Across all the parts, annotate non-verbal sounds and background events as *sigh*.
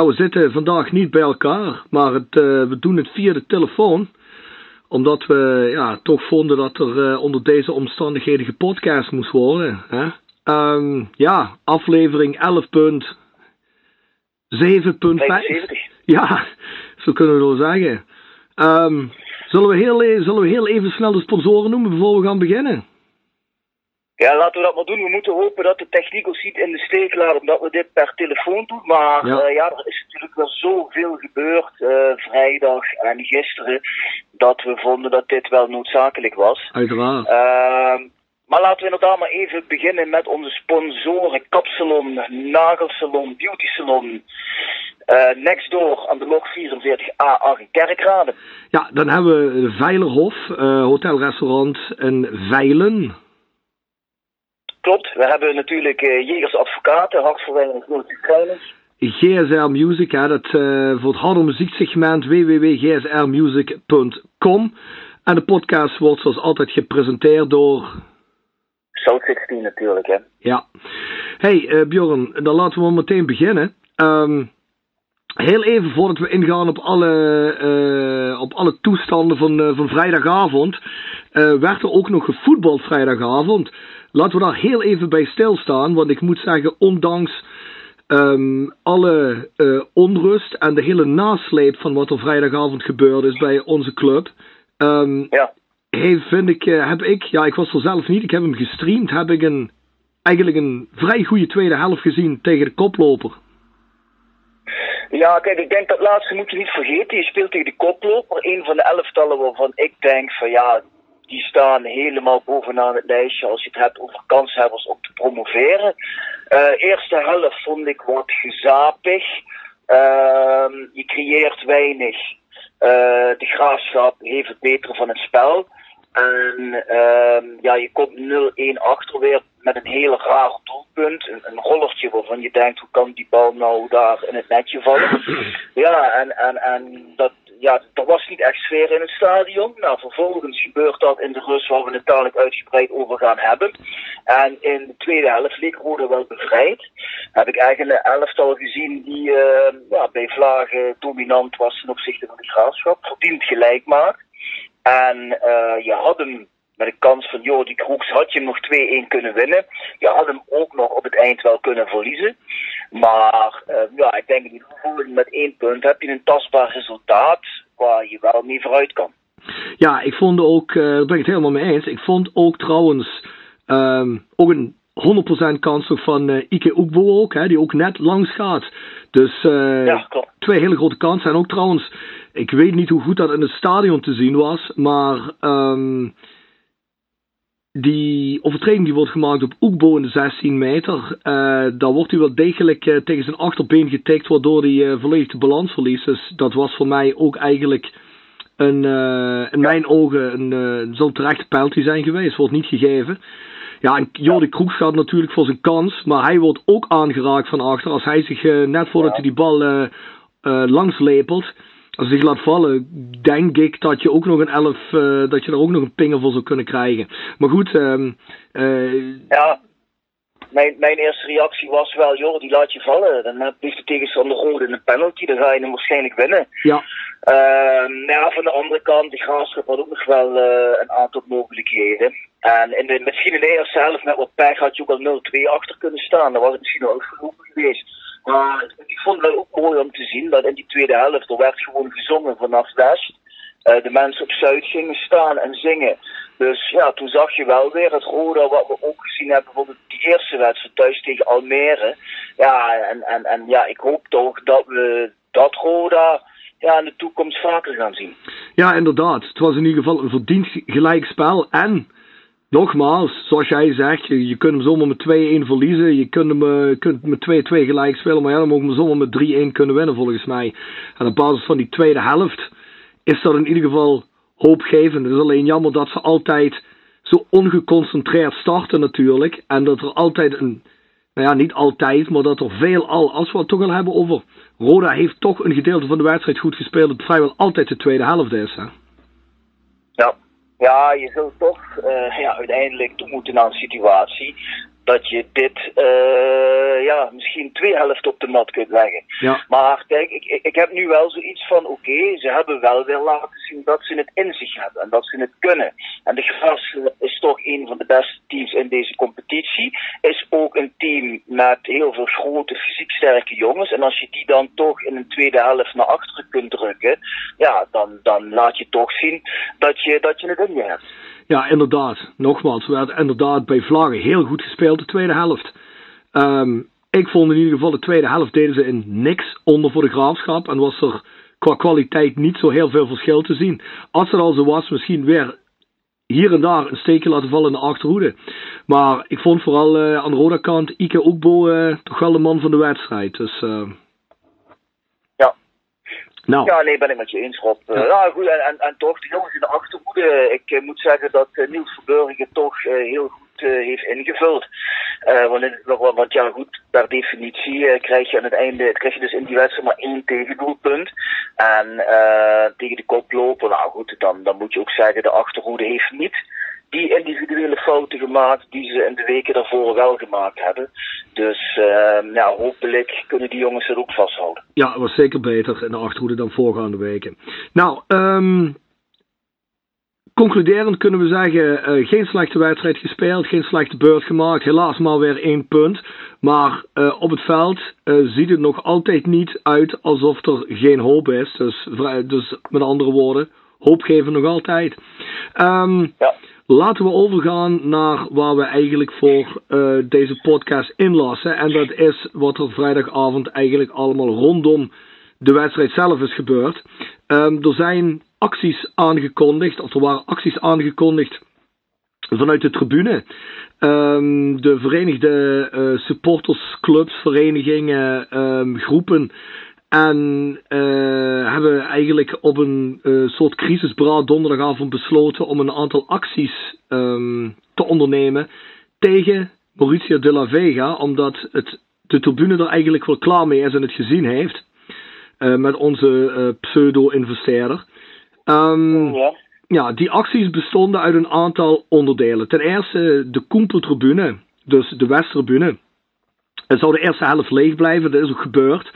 Nou we zitten vandaag niet bij elkaar, maar het, uh, we doen het via de telefoon. Omdat we ja, toch vonden dat er uh, onder deze omstandigheden gepodcast moest worden. Hè? Um, ja, aflevering 11.7.5. Ja, zo kunnen we wel zeggen. Um, zullen, we heel, e-, zullen we heel even snel de sponsoren noemen voor we gaan beginnen? Ja, laten we dat maar doen. We moeten hopen dat de techniek ons niet in de steek laat, omdat we dit per telefoon doen. Maar ja, uh, ja er is natuurlijk wel zoveel gebeurd uh, vrijdag en gisteren, dat we vonden dat dit wel noodzakelijk was. Uiteraard. Uh, maar laten we inderdaad maar even beginnen met onze sponsoren. Kapsalon, Nagelsalon, Beauty Salon. Uh, next door aan de log 44A8 in Kerkrade. Ja, dan hebben we Veilerhof, uh, hotelrestaurant in Veilen. Klopt, we hebben natuurlijk uh, Jegers Advocaten, Hartverwijning Grote Trainers. GSR Music, hè, dat, uh, voor het harde muzieksegment www.gsrmusic.com. En de podcast wordt zoals altijd gepresenteerd door... South 16 natuurlijk, hè. Ja. Hey uh, Bjorn, dan laten we meteen beginnen. Um, heel even voordat we ingaan op alle, uh, op alle toestanden van, van vrijdagavond, werd er ook nog gevoetbald vrijdagavond. Laten we daar heel even bij stilstaan, want ik moet zeggen, ondanks um, alle uh, onrust en de hele nasleep van wat er vrijdagavond gebeurd is bij onze club, um, ja. vind ik, uh, heb ik, ja, ik was er zelf niet, ik heb hem gestreamd, heb ik een, eigenlijk een vrij goede tweede helft gezien tegen de koploper. Ja, kijk, ik denk dat laatste moet je niet vergeten. Je speelt tegen de koploper, een van de elftallen waarvan ik denk van ja, die staan helemaal bovenaan het lijstje als je het hebt over kanshebbers om te promoveren. Uh, eerste helft vond ik wat gezapig. Uh, je creëert weinig. Uh, de graafschap heeft het betere van het spel. En ehm, ja, je komt 0-1 achter weer met een hele rare doelpunt. Een, een rollertje waarvan je denkt, hoe kan die bal nou daar in het netje vallen? *clears throat* Ja, en, en, en dat, ja, er was niet echt sfeer in het stadion. Nou, vervolgens gebeurt dat in de rust waar we het dadelijk uitgebreid over gaan hebben. En in de tweede helft leek Rode wel bevrijd. Heb ik eigenlijk een elftal gezien die uh, ja, bij Vlagen dominant was ten opzichte van de graafschap. Verdiend gelijk maakt. En uh, je had hem met de kans van Jordi Kroeks had je hem nog 2-1 kunnen winnen. Je had hem ook nog op het eind wel kunnen verliezen. Maar uh, ja, ik denk geval met één punt heb je een tastbaar resultaat waar je wel mee vooruit kan. Ja, ik vond ook, uh, daar ben ik het helemaal mee eens. Ik vond ook trouwens um, ook een 100% kans van uh, Ike Oekbo ook, hè, die ook net langs gaat. Dus uh, ja, twee hele grote kansen. En ook trouwens, ik weet niet hoe goed dat in het stadion te zien was, maar um, die overtreding die wordt gemaakt op Oekbo in de 16 meter, uh, daar wordt hij wel degelijk uh, tegen zijn achterbeen getikt, waardoor hij uh, volledig de balans verliest. Dus dat was voor mij ook eigenlijk een, in mijn ogen een, een zo'n terechte penalty zijn geweest. Wordt niet gegeven. Ja, en Jordi Kroeks gaat natuurlijk voor zijn kans, maar hij wordt ook aangeraakt van achter. Als hij zich net voordat hij die bal langs lepelt, zich laat vallen, denk ik dat je ook nog een elf, uh, dat je er ook nog een pinger voor zou kunnen krijgen. Maar goed, um, uh, ja. Mijn, mijn eerste reactie was wel, joh, die laat je vallen. Dan heeft de tegenstander rode in een penalty, dan ga je hem waarschijnlijk winnen. Ja. Uh, maar ja, van de andere kant, de graafschap had ook nog wel uh, een aantal mogelijkheden. En in de, misschien in de eerste helft met wat pech had je ook al 0-2 achter kunnen staan. Dan was het misschien ook gelopen geweest. Maar ik vond het ook mooi om te zien dat in die tweede helft er werd gewoon gezongen vanaf West. Uh, de mensen op Zuid gingen staan en zingen. Dus ja, toen zag je wel weer het Roda wat we ook gezien hebben, bijvoorbeeld die eerste wedstrijd thuis tegen Almere. Ja, en, en, en ja, ik hoop toch dat we dat Roda ja, in de toekomst vaker gaan zien. Ja, inderdaad. Het was in ieder geval een verdiend gelijkspel en nogmaals, zoals jij zegt, je, je kunt hem zomaar met 2-1 verliezen. Je kunt hem uh, kunt met 2-2 gelijk spelen. Maar ja, dan mogen we zomaar met 3-1 kunnen winnen volgens mij. En op basis van die tweede helft is dat in ieder geval hoopgevend. Het is alleen jammer dat ze altijd zo ongeconcentreerd starten natuurlijk. En dat er altijd een, nou ja, niet altijd, maar dat er veel al, als we het toch al hebben over Roda heeft toch een gedeelte van de wedstrijd goed gespeeld. Dat vrijwel altijd de tweede helft is. Hè? Ja. Ja, je zult toch uh, ja, uiteindelijk toe moeten naar een situatie dat je dit uh, ja, misschien twee helften op de mat kunt leggen. Ja. Maar kijk, ik, ik, ik heb nu wel zoiets van: oké, ze hebben wel weer laten zien dat ze het in zich hebben en dat ze het kunnen. En de Gras is toch een van de beste teams in deze competitie. Is ook een team met heel veel grote, fysiek sterke jongens. En als je die dan toch in een tweede helft naar achteren kunt drukken, ja, dan, dan laat je toch zien dat je, dat je het in je hebt. Ja, inderdaad. Nogmaals, we werd inderdaad bij Vlagen heel goed gespeeld de tweede helft. Um, ik vond in ieder geval de tweede helft deden ze in niks onder voor de graafschap. En was er qua kwaliteit niet zo heel veel verschil te zien. Als het al zo was, misschien weer hier en daar een steekje laten vallen in de achterhoede. Maar ik vond vooral uh, aan de rode kant Ike Oekbo uh, toch wel de man van de wedstrijd. Dus uh, nou. Ja, nee, ben ik met je eens, Rob. Ja. Uh, goed, en, en, en, toch, de jongens in de achterhoede. Ik uh, moet zeggen dat uh, Niels Verburgen toch heel goed heeft ingevuld. want, want, want, ja, goed, per definitie krijg je aan het einde, krijg je dus in die wedstrijd maar één tegendoelpunt. En tegen de koploper, nou goed, dan, dan moet je ook zeggen, de achterhoede heeft niet die individuele fouten gemaakt die ze in de weken daarvoor wel gemaakt hebben. Dus uh, ja, hopelijk kunnen die jongens het ook vasthouden. Ja, het was zeker beter in de achterhoede dan voorgaande weken. Nou, um, concluderend kunnen we zeggen, uh, geen slechte wedstrijd gespeeld, geen slechte beurt gemaakt. Helaas maar weer één punt. Maar uh, op het veld uh, ziet het nog altijd niet uit alsof er geen hoop is. Dus, dus met andere woorden, hoop geven nog altijd. Um, ja. Laten we overgaan naar waar we eigenlijk voor uh, deze podcast inlassen. En dat is wat er vrijdagavond eigenlijk allemaal rondom de wedstrijd zelf is gebeurd. Um, er zijn acties aangekondigd, of er waren acties aangekondigd vanuit de tribune. Um, de verenigde uh, supportersclubs, verenigingen, um, groepen en uh, hebben eigenlijk op een uh, soort crisisberaad donderdagavond besloten om een aantal acties um, te ondernemen tegen Mauricio de la Vega, omdat het, de tribune er eigenlijk wel klaar mee is en het gezien heeft uh, met onze pseudo-investeerder. Um, ja. ja, die acties bestonden uit een aantal onderdelen. Ten eerste de Koempeltribune, dus de Westtribune. Het zou de eerste helft leeg blijven, dat is ook gebeurd.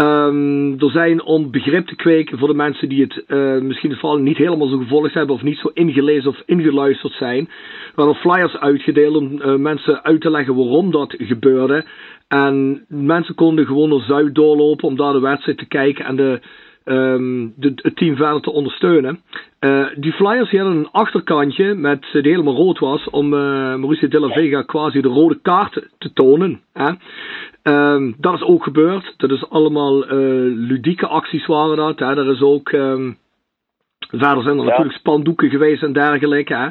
Um, er zijn om begrip te kweken voor de mensen die het uh, misschien het verhaal niet helemaal zo gevolgd hebben of niet zo ingelezen of ingeluisterd zijn. We hadden flyers uitgedeeld om uh, mensen uit te leggen waarom dat gebeurde. En mensen konden gewoon naar Zuid doorlopen om daar de wedstrijd te kijken en de, um, de, het team verder te ondersteunen. Uh, die flyers die hadden een achterkantje met, die helemaal rood was om Mauricio de la Vega quasi de rode kaart te tonen. Hè? Um, dat is ook gebeurd. Dat is allemaal uh, ludieke acties waren dat. Hè. Er is ook, um, verder zijn er ja. natuurlijk spandoeken geweest en dergelijke. Hè.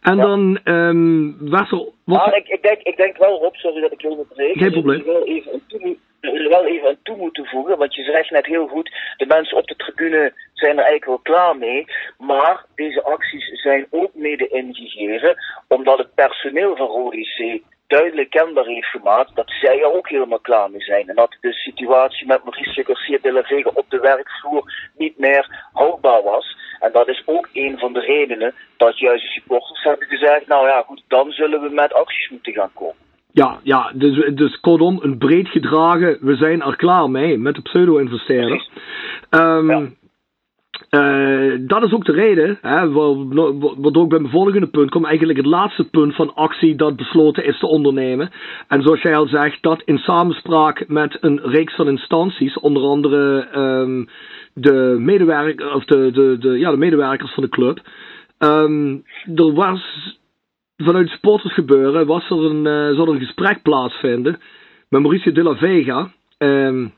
En ja. dan um, was er... Was ah, ik, ik, denk, ik denk wel, Rob, sorry dat ik wil onderbreken. Geen probleem. Ik wil even een toe, wel even aan toe moeten voegen, want je zegt net heel goed, de mensen op de tribune zijn er eigenlijk wel klaar mee, maar deze acties zijn ook mede ingegeven omdat het personeel van Rode C duidelijk kenbaar heeft gemaakt dat zij er ook helemaal klaar mee zijn. En dat de situatie met Maurice Garcia de la Vega op de werkvloer niet meer houdbaar was. En dat is ook een van de redenen dat juist de supporters hebben gezegd, nou ja goed, dan zullen we met acties moeten gaan komen. Ja, ja dus, dus kortom, een breed gedragen, we zijn er klaar mee met de pseudo-investeerder. Um, ja. Uh, dat is ook de reden, hè, wat ook bij mijn volgende punt komt, eigenlijk het laatste punt van actie dat besloten is te ondernemen. En zoals jij al zegt, dat in samenspraak met een reeks van instanties, onder andere um, de, medewerker, of de, de, de, ja, de medewerkers van de club. Um, er was vanuit het supportersgebeuren was er een, uh, zou er een gesprek plaatsvinden met Mauricio de la Vega. Um,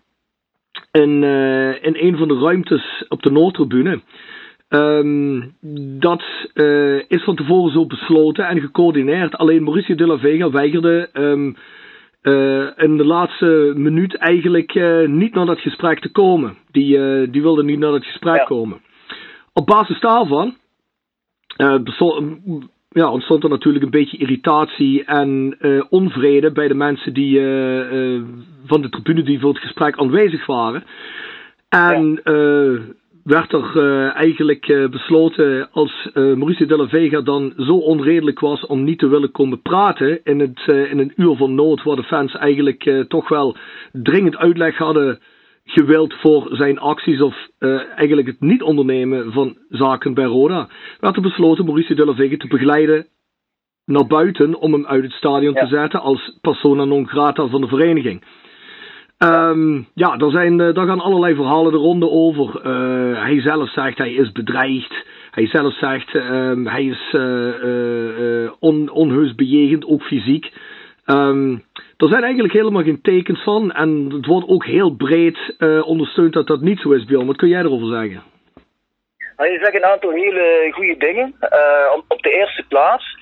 in, uh, in een van de ruimtes op de Noordtribune. Um, dat uh, is van tevoren zo besloten en gecoördineerd. Alleen Mauricio de la Vega weigerde um, uh, in de laatste minuut eigenlijk niet naar dat gesprek te komen. Die, die wilde niet naar dat gesprek ja. komen. Op basis daarvan ja, ontstond er natuurlijk een beetje irritatie en uh, onvrede bij de mensen die uh, uh, van de tribune die voor het gesprek aanwezig waren. En ja. werd er eigenlijk besloten als Mauricio de la Vega dan zo onredelijk was om niet te willen komen praten in, het, in een uur van nood, waar de fans eigenlijk toch wel dringend uitleg hadden gewild voor zijn acties of eigenlijk het niet ondernemen van zaken bij Roda, werd er besloten Mauricio de la Vega te begeleiden naar buiten om hem uit het stadion ja. te zetten als persona non grata van de vereniging. Um, ja, daar, zijn, eh, daar gaan allerlei verhalen de ronde over. Uh, hij zelf zegt hij is bedreigd. Hij zelf zegt um, hij is on, onheus bejegend, ook fysiek. Um, er zijn eigenlijk helemaal geen tekens van. En het wordt ook heel breed ondersteund dat dat niet zo is, Bjorn. Wat kun jij erover zeggen? Nou, je zegt een aantal hele goede dingen. op de eerste plaats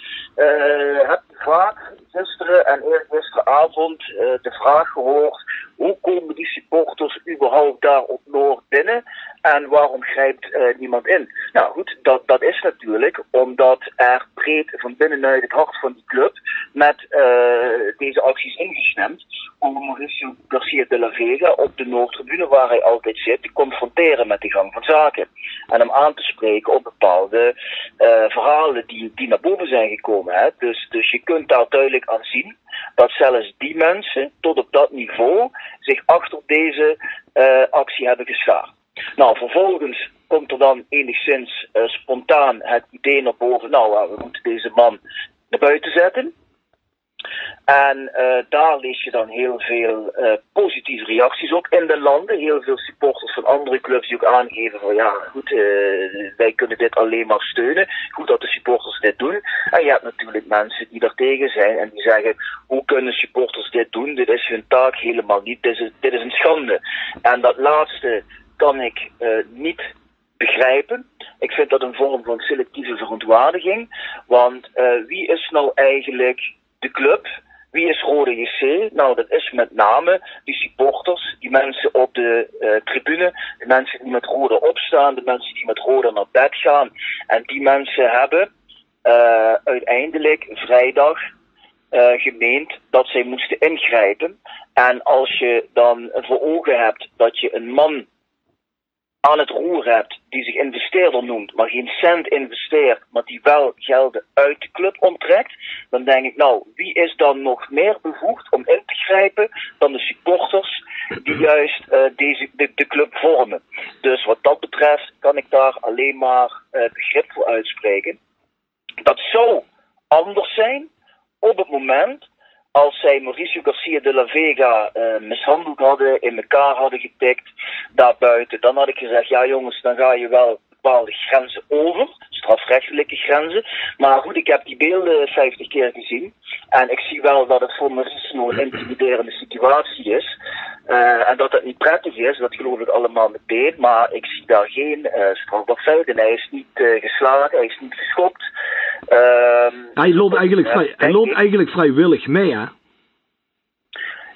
heb je vaak gisteren en eergisteravond de vraag gehoord hoe komen die supporters überhaupt daar op Noord binnen en waarom grijpt uh, niemand in? Nou goed, dat, dat is natuurlijk omdat er breed van binnenuit het hart van die club met uh, deze acties ingestemd om Mauricio Garcia de la Vega op de Noordtribune waar hij altijd zit te confronteren met de gang van zaken. En hem aan te spreken op bepaalde uh, verhalen die, die naar boven zijn gekomen. Hè? Dus, dus je kunt daar duidelijk aan zien dat zelfs die mensen tot op dat niveau zich achter deze uh, actie hebben geschaard. Nou, vervolgens komt er dan enigszins uh, spontaan het idee naar boven. Nou, we moeten deze man naar buiten zetten. En uh, daar lees je dan heel veel uh, positieve reacties ook in de landen. Heel veel supporters van andere clubs die ook aangeven van ja, goed, uh, wij kunnen dit alleen maar steunen. Goed dat de supporters dit doen. En je hebt natuurlijk mensen die daartegen zijn en die zeggen, hoe kunnen supporters dit doen? Dit is hun taak helemaal niet. Dit is, dit is een schande. En dat laatste kan ik niet begrijpen. Ik vind dat een vorm van selectieve verontwaardiging. Want wie is nou eigenlijk de club. Wie is Rode JC? Nou, dat is met name die supporters, die mensen op de uh, tribune, de mensen die met Rode opstaan, de mensen die met Rode naar bed gaan. En die mensen hebben uh, uiteindelijk vrijdag uh, gemeend dat zij moesten ingrijpen. En als je dan voor ogen hebt dat je een man aan het roer hebt die zich investeerder noemt, maar geen cent investeert, maar die wel gelden uit de club onttrekt, dan denk ik, nou, wie is dan nog meer bevoegd om in te grijpen dan de supporters die juist uh, deze, de, de, club vormen. Dus wat dat betreft kan ik daar alleen maar uh, begrip voor uitspreken. Dat zou anders zijn op het moment als zij Mauricio Garcia de la Vega uh, mishandeld hadden, in elkaar hadden getikt, daarbuiten, dan had ik gezegd, ja jongens, dan ga je wel bepaalde grenzen over, strafrechtelijke grenzen. Maar goed, ik heb die beelden 50 keer gezien. En ik zie wel dat het voor Mauricio een intimiderende situatie is. Uh, en dat het niet prettig is, dat geloof ik allemaal meteen. Maar ik zie daar geen uh, strafbaar feit in. Hij is niet uh, geslagen, hij is niet geschopt. Ehm, hij loopt eigenlijk, vrij, hij loopt eigenlijk vrijwillig mee, hè?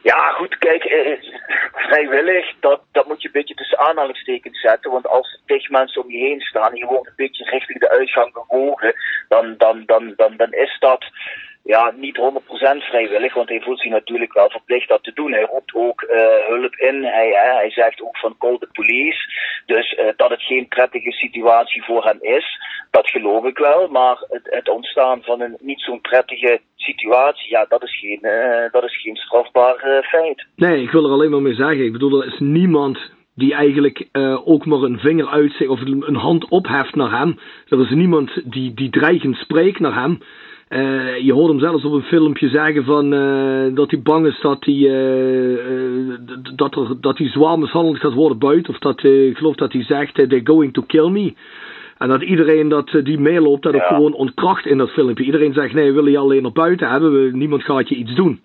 Ja, goed, kijk, eh, vrijwillig, dat, dat moet je een beetje tussen aanhalingstekens zetten. Want als er tegen mensen om je heen staan en je wordt een beetje richting de uitgang bewogen, dan, dan, dan, dan, dan is dat ja, niet 100% vrijwillig, want hij voelt zich natuurlijk wel verplicht dat te doen. Hij roept ook uh, hulp in, hij, hij zegt ook van call the police. Dus uh, dat het geen prettige situatie voor hem is, dat geloof ik wel. Maar het, het ontstaan van een niet zo'n prettige situatie, ja, dat is geen, uh, dat is geen strafbaar feit. Nee, ik wil er alleen maar mee zeggen. Ik bedoel, er is niemand die eigenlijk ook maar een vinger uitsteekt of een hand opheft naar hem. Er is niemand die, die dreigend spreekt naar hem. Uh, je hoort hem zelfs op een filmpje zeggen van, uh, dat hij bang is dat hij, uh, dat, er, dat hij zwaar mishandeld gaat worden buiten. Of dat, ik geloof dat hij zegt, they're going to kill me. En dat iedereen dat die meeloopt, dat ja. gewoon ontkracht in dat filmpje. Iedereen zegt, nee, we willen je alleen naar buiten hebben. Niemand gaat je iets doen.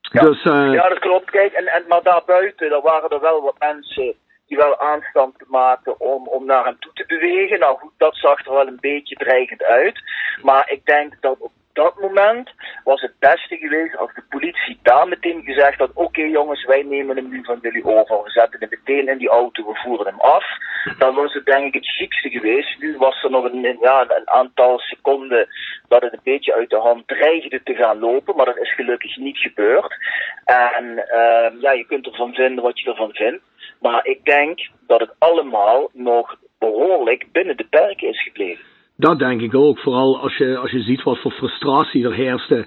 Ja, dus, ja dat klopt. Kijk, en, en, maar daarbuiten, daar waren er wel wat mensen die wel aanstand maakten om, om naar hem toe te bewegen. Nou goed, dat zag er wel een beetje dreigend uit. Maar ik denk dat op dat moment was het beste geweest als de politie daar meteen gezegd had: Oké jongens, wij nemen hem nu van jullie over. We zetten hem meteen in die auto, we voeren hem af. Dan was het denk ik het chicste geweest. Nu was er nog een, ja, een aantal seconden dat het een beetje uit de hand dreigde te gaan lopen, maar dat is gelukkig niet gebeurd. En uh, ja, je kunt ervan vinden wat je ervan vindt. Maar ik denk dat het allemaal nog behoorlijk binnen de perken is gebleven. Dat denk ik ook. Vooral als je, als je ziet wat voor frustratie er heerste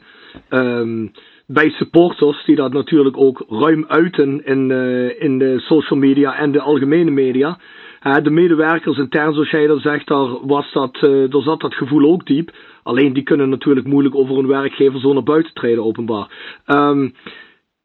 ehm, bij supporters, die dat natuurlijk ook ruim uiten in, uh, in de social media en de algemene media. Uh, de medewerkers intern, zoals jij dat zegt, daar, was dat, uh, daar zat dat gevoel ook diep. Alleen die kunnen natuurlijk moeilijk over hun werkgever zo naar buiten treden, openbaar. Um,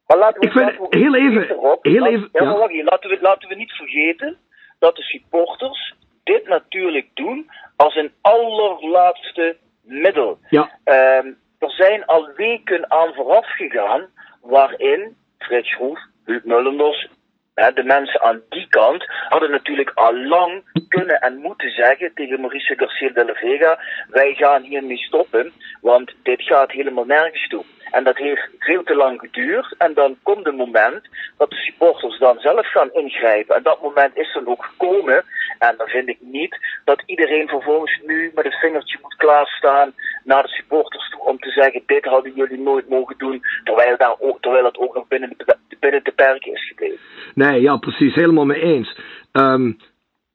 maar laten we, ik vind, heel even, heel even, ja, laten, we, laten we niet vergeten dat de supporters dit natuurlijk doen als een allerlaatste middel. Ja. Um, er zijn al weken aan vooraf gegaan waarin Frits Schroef, Huub Mullenders, de mensen aan die kant hadden natuurlijk al lang kunnen en moeten zeggen tegen Mauricio Garcia de la Vega: wij gaan hiermee stoppen, want dit gaat helemaal nergens toe. En dat heeft veel te lang geduurd. En dan komt een moment dat de supporters dan zelf gaan ingrijpen. En dat moment is dan ook gekomen. En dan vind ik niet dat iedereen vervolgens nu met een vingertje moet klaarstaan naar de supporters toe om te zeggen: dit hadden jullie nooit mogen doen. Terwijl, daar ook, terwijl het ook nog binnen de, binnen de perken is gebleven. Nee, ja, precies. Helemaal mee eens. Um,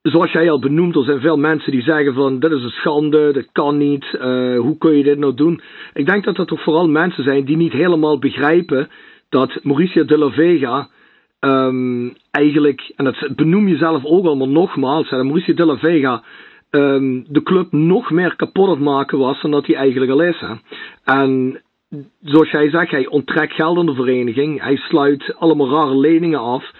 zoals jij al benoemt, er zijn veel mensen die zeggen van dit is een schande, dit kan niet, uh, hoe kun je dit nou doen? Ik denk dat dat toch vooral mensen zijn die niet helemaal begrijpen dat Mauricio de la Vega um, eigenlijk, en dat benoem je zelf ook allemaal nogmaals, hè, Mauricio de la Vega um, de club nog meer kapot aan het maken was dan dat hij eigenlijk al is. Hè. En zoals jij zegt, hij onttrekt geld aan de vereniging, hij sluit allemaal rare leningen af,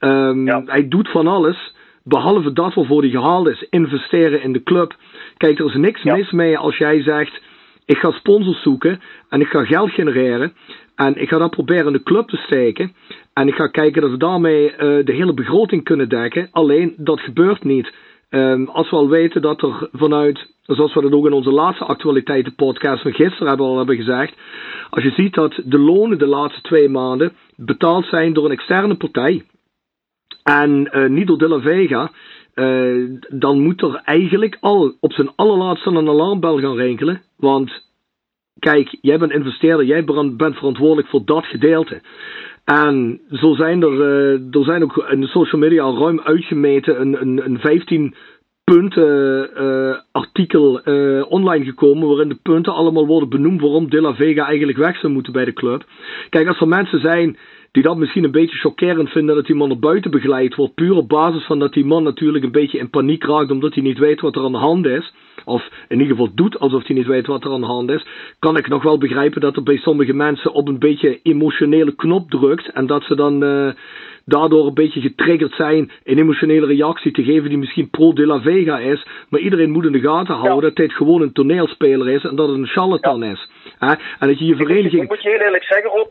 um, ja. hij doet van alles behalve dat waarvoor hij gehaald is, investeren in de club. Kijk, er is niks ja. mis mee als jij zegt: ik ga sponsors zoeken en ik ga geld genereren en ik ga dat proberen in de club te steken. En ik ga kijken dat we daarmee uh, de hele begroting kunnen dekken. Alleen dat gebeurt niet. Um, als we al weten dat er vanuit, zoals we dat ook in onze laatste actualiteitenpodcast van gisteren hebben al hebben gezegd, als je ziet dat de lonen de laatste twee maanden betaald zijn door een externe partij, en niet door De La Vega, uh, dan moet er eigenlijk al op zijn allerlaatste een alarmbel gaan rinkelen. Want kijk, jij bent investeerder, jij bent verantwoordelijk voor dat gedeelte. En zo zijn er, uh, er zijn ook in de social media ruim uitgemeten een, een, een 15 punten artikel online gekomen waarin de punten allemaal worden benoemd waarom De La Vega eigenlijk weg zou moeten bij de club. Kijk, als er mensen zijn die dat misschien een beetje chockerend vinden dat die man naar buiten begeleid wordt. Puur op basis van dat die man natuurlijk een beetje in paniek raakt omdat hij niet weet wat er aan de hand is. Of in ieder geval doet alsof hij niet weet wat er aan de hand is. Kan ik nog wel begrijpen dat er bij sommige mensen op een beetje emotionele knop drukt. En dat ze dan uh, daardoor een beetje getriggerd zijn een emotionele reactie te geven die misschien pro de la Vega is. Maar iedereen moet in de gaten houden ja. dat dit gewoon een toneelspeler is en dat het een charlatan ja. is. Hè? En dat je je vereniging... Ik moet je heel eerlijk zeggen, Rob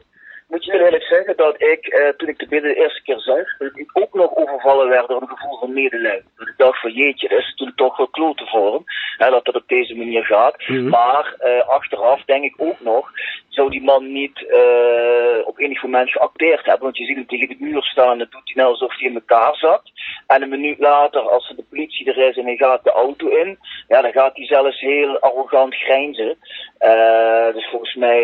moet je heel eerlijk zeggen dat ik, eh, toen ik de bidden de eerste keer zag, dat ik ook nog overvallen werd door een gevoel van medelijden. Dat ik dacht van jeetje, dat is natuurlijk toch wel klote vorm, hè, dat het op deze manier gaat. Mm -hmm. Maar uh, achteraf denk ik ook nog, zou die man niet uh, op enig moment geacteerd hebben. Want je ziet hem tegen de muur staan, dat doet hij nou alsof hij in elkaar zat. En een minuut later, als de politie er is en hij gaat de auto in, ja, dan gaat hij zelfs heel arrogant grijnzen. Uh, dus volgens mij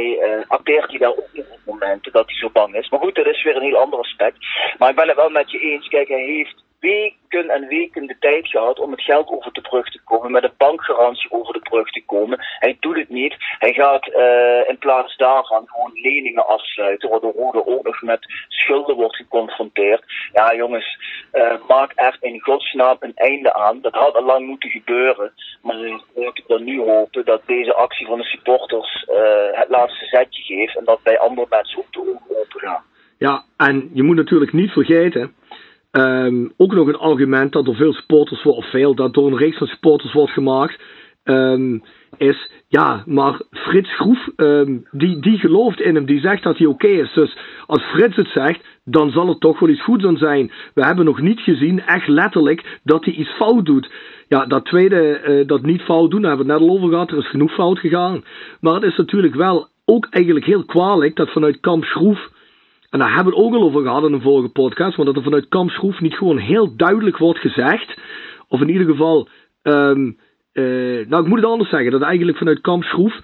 acteert hij daar ook niet op momenten dat hij zo bang is. Maar goed, dat is weer een heel ander aspect. Maar ik ben het wel met je eens. Kijk, hij heeft weken en weken de tijd gehad om het geld over de brug te komen, met een bankgarantie over de brug te komen. Hij doet het niet. Hij gaat uh, in plaats daarvan gewoon leningen afsluiten, waardoor Rode ook nog met schulden wordt geconfronteerd. Ja, jongens, uh, maak er in godsnaam een einde aan. Dat had al lang moeten gebeuren. Maar ik dan nu hopen dat deze actie van de supporters uh, het laatste zetje geeft en dat bij andere mensen ook de ogen open gaan. Ja, en je moet natuurlijk niet vergeten Um, ook nog een argument dat door veel supporters wordt, of veel, dat door een reeks van supporters wordt gemaakt, um, is, ja, maar Frits Groef, um, die, die gelooft in hem, die zegt dat hij oké is. Dus als Frits het zegt, dan zal het toch wel iets goeds aan zijn. We hebben nog niet gezien, echt letterlijk, dat hij iets fout doet. Ja, dat tweede, uh, dat niet fout doen, daar hebben we het net al over gehad, er is genoeg fout gegaan. Maar het is natuurlijk wel ook eigenlijk heel kwalijk dat vanuit Kamp Schroef en daar hebben we het ook al over gehad in een vorige podcast, want dat er vanuit Kamp Schroef niet gewoon heel duidelijk wordt gezegd, of in ieder geval, um, uh, nou ik moet het anders zeggen, dat eigenlijk vanuit Kamp Schroef,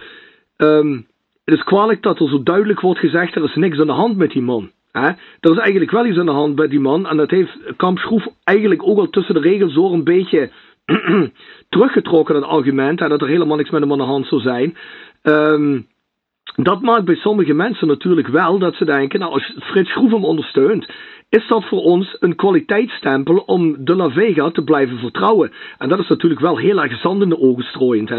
um, het is kwalijk dat er zo duidelijk wordt gezegd, er is niks aan de hand met die man. Hè? Er is eigenlijk wel iets aan de hand met die man, en dat heeft Kamp Schroef eigenlijk ook al tussen de regels door een beetje *clears throat* teruggetrokken, dat argument, hè, dat er helemaal niks met hem aan de hand zou zijn. Um, dat maakt bij sommige mensen natuurlijk wel dat ze denken, nou als Frits Schroef hem ondersteunt, is dat voor ons een kwaliteitsstempel om de La Vega te blijven vertrouwen. En dat is natuurlijk wel heel erg zand in de ogen strooiend, hè?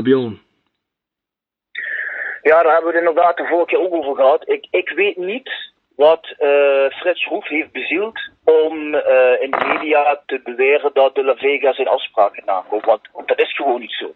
Ja, daar hebben we het inderdaad de vorige keer ook over gehad. Ik, ik weet niet wat uh, Frits Schroef heeft bezield om uh, in de media te beweren dat de La Vega zijn afspraken nakomt. Want dat is gewoon niet zo.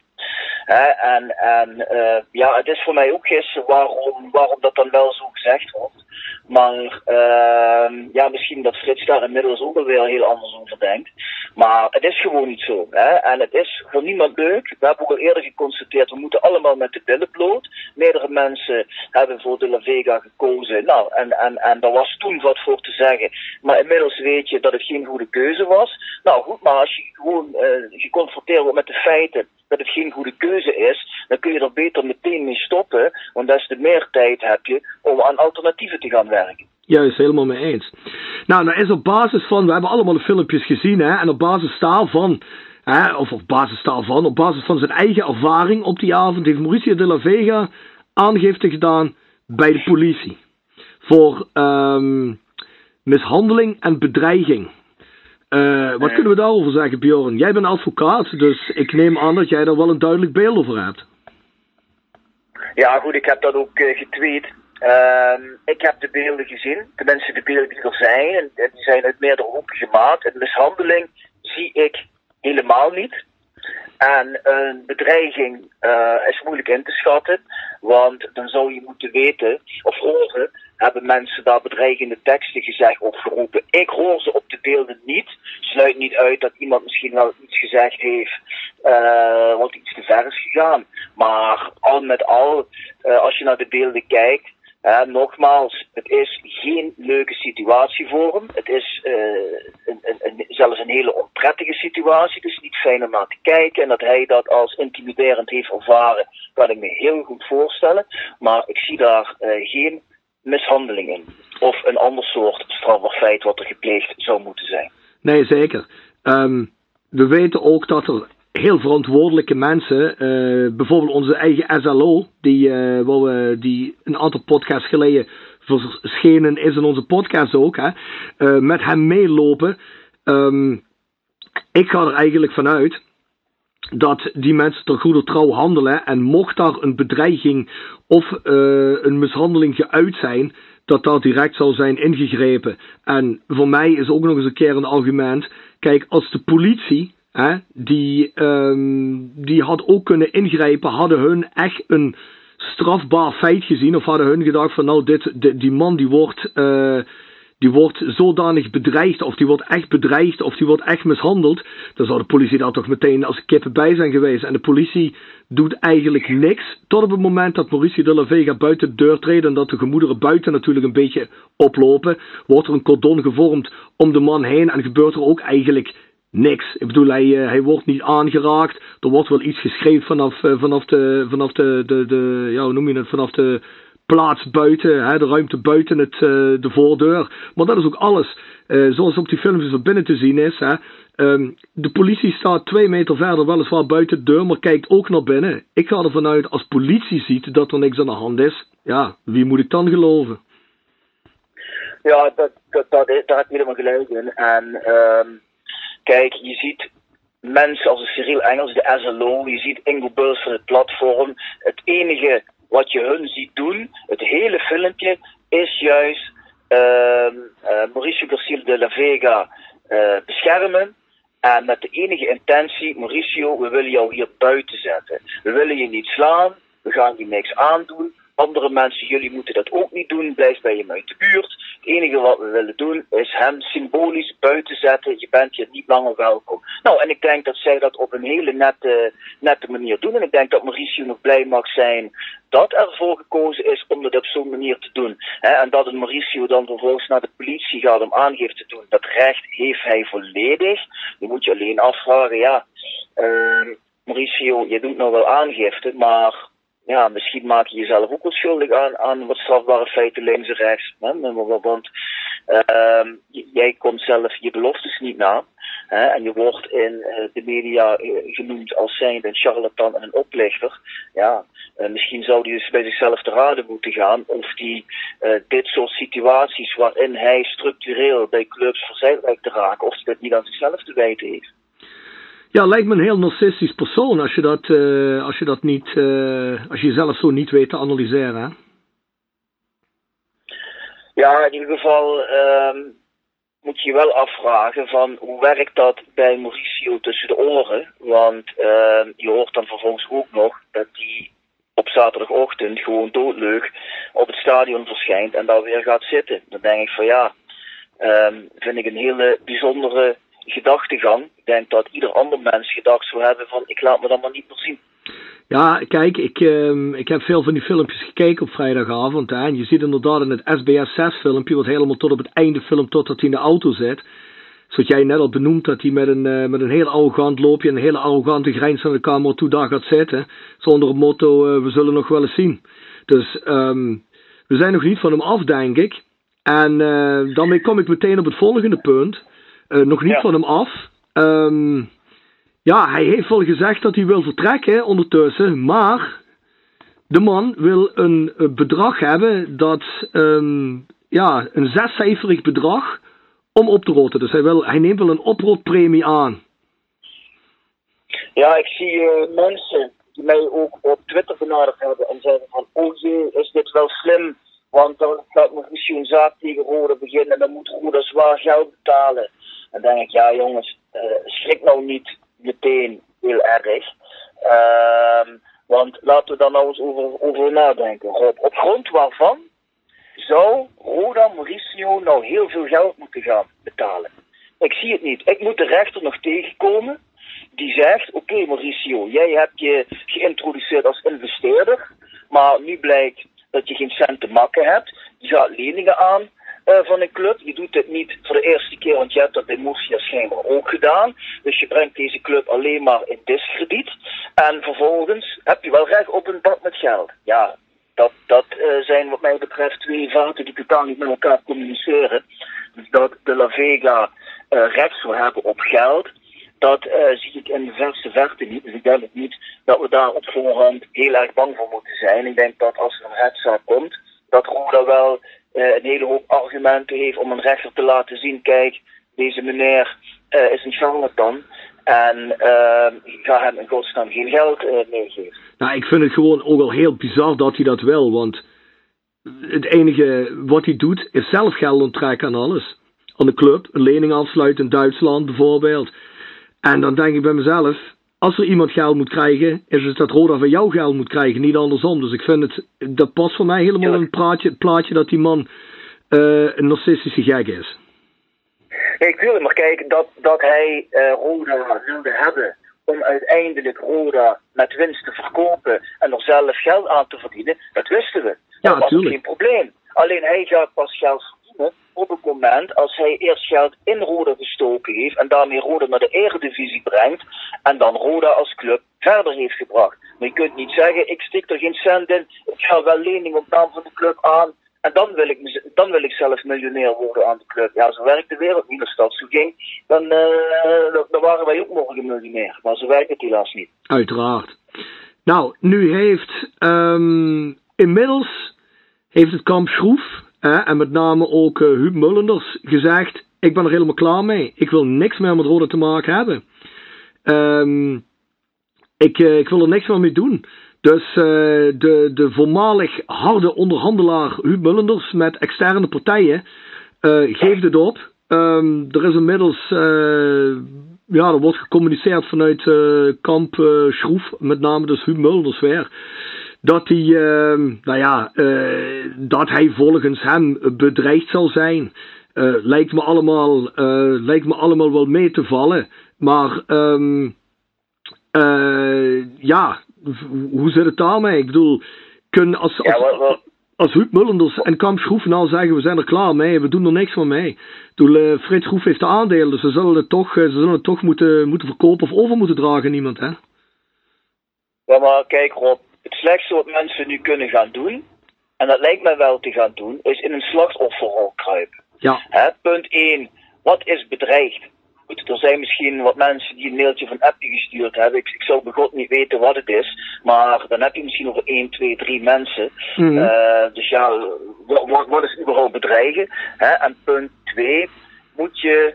En, en uh, ja, het is voor mij ook gissen waarom, waarom dat dan wel zo gezegd wordt. Maar uh, ja, misschien dat Frits daar inmiddels ook alweer heel anders over denkt. Maar het is gewoon niet zo. Hè? En het is voor niemand leuk. We hebben ook al eerder geconstateerd, we moeten allemaal met de billen bloot. Meerdere mensen hebben voor de La Vega gekozen. Nou, en, en, en daar was toen wat voor te zeggen. Maar inmiddels weet je dat het geen goede keuze was. Nou goed, maar als je gewoon uh, geconfronteerd wordt met de feiten dat het geen goede keuze is, dan kun je er beter meteen mee stoppen. Want des te meer tijd heb je om aan alternatieven te gaan werken. Juist, helemaal mee eens. Nou, dat is op basis van, we hebben allemaal de filmpjes gezien, hè, en op basis daarvan, hè, of op basis daarvan, op basis van zijn eigen ervaring op die avond, heeft Mauricio de la Vega aangifte gedaan bij de politie. Voor um, mishandeling en bedreiging. Uh, wat kunnen we daarover zeggen, Bjorn? Jij bent advocaat, dus ik neem aan dat jij daar wel een duidelijk beeld over hebt. Ja, goed, ik heb dat ook uh, getweet. Uh, ik heb de beelden gezien, tenminste de beelden die er zijn, en, en die zijn uit meerdere hoeken gemaakt. En mishandeling zie ik helemaal niet. En een bedreiging is moeilijk in te schatten, want dan zou je moeten weten of horen, hebben mensen daar bedreigende teksten gezegd of geroepen. Ik hoor ze op de beelden niet. Sluit niet uit dat iemand misschien wel iets gezegd heeft uh, wat iets te ver is gegaan. Maar al met al, uh, als je naar de beelden kijkt, nogmaals, het is geen leuke situatie voor hem. Het is uh, een, een, een, zelfs een hele onprettige situatie. Het is niet fijn om naar te kijken. En dat hij dat als intimiderend heeft ervaren, kan ik me heel goed voorstellen. Maar ik zie daar geen mishandeling in. Of een ander soort strafbaar feit wat er gepleegd zou moeten zijn. Nee, zeker. Um, we weten ook dat er heel verantwoordelijke mensen, uh, bijvoorbeeld onze eigen SLO, die, waar we, die een aantal podcasts geleden verschenen is in onze podcast ook, hè, uh, met hem meelopen. Um, ik ga er eigenlijk vanuit dat die mensen ter goede trouw handelen en mocht daar een bedreiging of een mishandeling geuit zijn, dat daar direct zal zijn ingegrepen. En voor mij is ook nog eens een keer een argument, kijk, als de politie Hè, die, um, die had ook kunnen ingrijpen, hadden hun echt een strafbaar feit gezien, of hadden hun gedacht van nou, dit, die, man die wordt, uh, die wordt zodanig bedreigd, of die wordt echt bedreigd, of die wordt echt mishandeld, dan zou de politie daar toch meteen als kippen bij zijn geweest. En de politie doet eigenlijk niks, tot op het moment dat Mauricio de la Vega buiten de deur treedt en dat de gemoederen buiten natuurlijk een beetje oplopen, wordt er een cordon gevormd om de man heen en gebeurt er ook eigenlijk niks. Ik bedoel, hij, uh, hij wordt niet aangeraakt. Er wordt wel iets geschreven vanaf, uh, vanaf, de, vanaf de, de, de, ja, noem je het, vanaf de plaats buiten, hè, de ruimte buiten het, uh, de voordeur. Maar dat is ook alles. zoals op die filmpjes van binnen te zien is. Hè. Um, de politie staat twee meter verder weliswaar buiten de deur, maar kijkt ook naar binnen. Ik ga ervan uit, als politie ziet dat er niks aan de hand is, ja, wie moet ik dan geloven? Ja, dat, dat, dat, daar heb je helemaal gelijk in. En... Um Kijk, je ziet mensen als Cyril Engels, de SLO, je ziet Ingo van het platform. Het enige wat je hun ziet doen, het hele filmpje, is juist uh, uh, Mauricio Garcia de la Vega uh, beschermen. En met de enige intentie, Mauricio, we willen jou hier buiten zetten. We willen je niet slaan, we gaan je niks aandoen. Andere mensen, jullie moeten dat ook niet doen, blijf bij hem uit de buurt. Het enige wat we willen doen is hem symbolisch buiten zetten. Je bent hier niet langer welkom. Nou, en ik denk dat zij dat op een hele nette, nette manier doen. En ik denk dat Mauricio nog blij mag zijn dat ervoor gekozen is om dat op zo'n manier te doen. En dat Mauricio dan vervolgens naar de politie gaat om aangifte te doen. Dat recht heeft hij volledig. Je moet je alleen afvragen, ja, uh, Mauricio, je doet nou wel aangifte, maar ja, misschien maak je jezelf ook wel schuldig aan, aan wat strafbare feiten links en rechts. Hè? Want uh, jij komt zelf je beloftes niet na. en je wordt in de media genoemd als zijnde een charlatan en een oplichter. Ja, misschien zou hij dus bij zichzelf te raden moeten gaan of die dit soort situaties waarin hij structureel bij clubs verzeild lijkt te raken, of hij dat niet aan zichzelf te wijten heeft. Ja, lijkt me een heel narcistisch persoon als je dat, uh, als je dat niet, uh, als je jezelf zo niet weet te analyseren. Ja, in ieder geval uh, moet je je wel afvragen van hoe werkt dat bij Mauricio tussen de oren. Want ehm, je hoort dan vervolgens ook nog dat hij op zaterdagochtend gewoon doodleug op het stadion verschijnt en daar weer gaat zitten. Dan denk ik van ja, ehm, vind ik een hele bijzondere gedachtegang. Ik denk dat ieder ander mens gedacht zou hebben van ik laat me dan maar niet meer zien. Ja, kijk, ik, uh, ik heb veel van die filmpjes gekeken op vrijdagavond. En je ziet inderdaad in het SBS 6 filmpje, wat helemaal tot op het einde filmt totdat hij in de auto zit. Zoals jij net al benoemd, dat hij met een, uh, met een heel arrogant loopje en een hele arrogante grijns naar de camera toe daar gaat zitten. Zonder het motto, uh, we zullen nog wel eens zien. Dus um, we zijn nog niet van hem af, denk ik. En uh, daarmee kom ik meteen op het volgende punt. Nog niet van hem af. Um, ja, hij heeft wel gezegd dat hij wil vertrekken ondertussen, maar de man wil een bedrag hebben dat, um, ja, een zescijferig bedrag om op te roten. Dus hij, wil, hij neemt wel een oproodpremie aan. Ja, ik zie uh, mensen die mij ook op Twitter benaderd hebben en zeggen van, oh jee, is dit wel slim? Want dan gaat nog misschien een zaak tegen Rode beginnen en dan moet Rode zwaar geld betalen. Dan denk ik, ja jongens, uh, schrik nou niet meteen heel erg. Uh, want laten we daar nou eens over, over nadenken. Op, op grond waarvan zou Roda Mauricio nou heel veel geld moeten gaan betalen? Ik zie het niet. Ik moet de rechter nog tegenkomen die zegt: Oké, Mauricio, jij hebt je geïntroduceerd als investeerder, maar nu blijkt dat je geen cent te makken hebt. Je gaat leningen aan uh, van een club. Je doet het niet voor de eerste keer, want je hebt dat bij Murcia schijnbaar ook gedaan. Dus je brengt deze club alleen maar in diskrediet. En vervolgens heb je wel recht op een bad met geld. Ja, dat, dat uh, zijn wat mij betreft twee vaten die totaal niet met elkaar communiceren. Dus dat de La Vega uh, recht zou hebben op geld, dat zie ik in de verste verte niet. Dus ik denk niet dat we daar op voorhand heel erg bang voor moeten zijn. Ik denk dat als er een rechtszaak komt, dat Roda wel uh, een hele hoop argumenten heeft om een rechter te laten zien: kijk, deze meneer uh, is een charlatan. En uh, ik ga hem in godsnaam geen geld meegeven. Nou, ik vind het gewoon ook al heel bizar dat hij dat wil. Want het enige wat hij doet is zelf geld onttrekken aan alles. Aan de club, een lening afsluiten in Duitsland bijvoorbeeld. En dan denk ik bij mezelf, als er iemand geld moet krijgen, is het dat Roda van jou geld moet krijgen, niet andersom. Dus ik vind het, dat past voor mij helemaal in het plaatje, plaatje dat die man uh, een narcistische gek is. Nee, tuurlijk, maar kijk, dat, dat hij uh, Roda wilde hebben om uiteindelijk Roda met winst te verkopen en er zelf geld aan te verdienen, dat wisten we. Dat ja, was geen probleem. Alleen hij gaat pas geld op het moment als hij eerst geld in Roda gestoken heeft en daarmee Roda naar de eredivisie brengt en dan Roda als club verder heeft gebracht. Maar je kunt niet zeggen, ik stik er geen cent in, ik ga wel lening op naam van de club aan en dan wil ik, dan wil ik zelf miljonair worden aan de club. Ja, zo werkt de wereld niet. Als dat zo ging, dan, uh, dan waren wij ook morgen miljonair. Maar zo werkt het helaas niet. Uiteraard. Nou, nu heeft um, inmiddels heeft het kamp Schroef en met name ook uh, Huub Mullenders gezegd: Ik ben er helemaal klaar mee. Ik wil niks meer met Rode te maken hebben. Um, ik, uh, ik wil er niks meer mee doen. Dus uh, de, de voormalig harde onderhandelaar Huub Mullenders met externe partijen geeft het op. Um, er is inmiddels, ja, wordt gecommuniceerd vanuit kamp Schroef, met name dus Huub Mullenders weer dat hij, uh, nou ja, uh, dat hij volgens hem bedreigd zal zijn. Uh, lijkt, me allemaal, uh, lijkt me allemaal wel mee te vallen. Maar um, ja, hoe zit het daarmee? Ik bedoel, kun, als, als, ja, als Huub Mullenders en Kamp Schroef nou zeggen we zijn er klaar mee, we doen er niks meer mee. Bedoel, Frits Schroef heeft de aandelen, dus ze zullen het toch, ze zullen het toch moeten, moeten verkopen of over moeten dragen niemand, hè? Ja, maar kijk Rob, het slechtste wat mensen nu kunnen gaan doen, en dat lijkt me wel te gaan doen, is in een slachtofferrol kruipen. Ja. Hè, punt 1. Wat is bedreigd? goed, er zijn misschien wat mensen die een mailtje van appje gestuurd hebben. Ik, ik zou bij God niet weten wat het is. Maar dan heb je misschien over 1, 2, 3 mensen. Mhm. Eh, dus ja, wat, wat is überhaupt bedreigen? Hè? En punt 2, moet je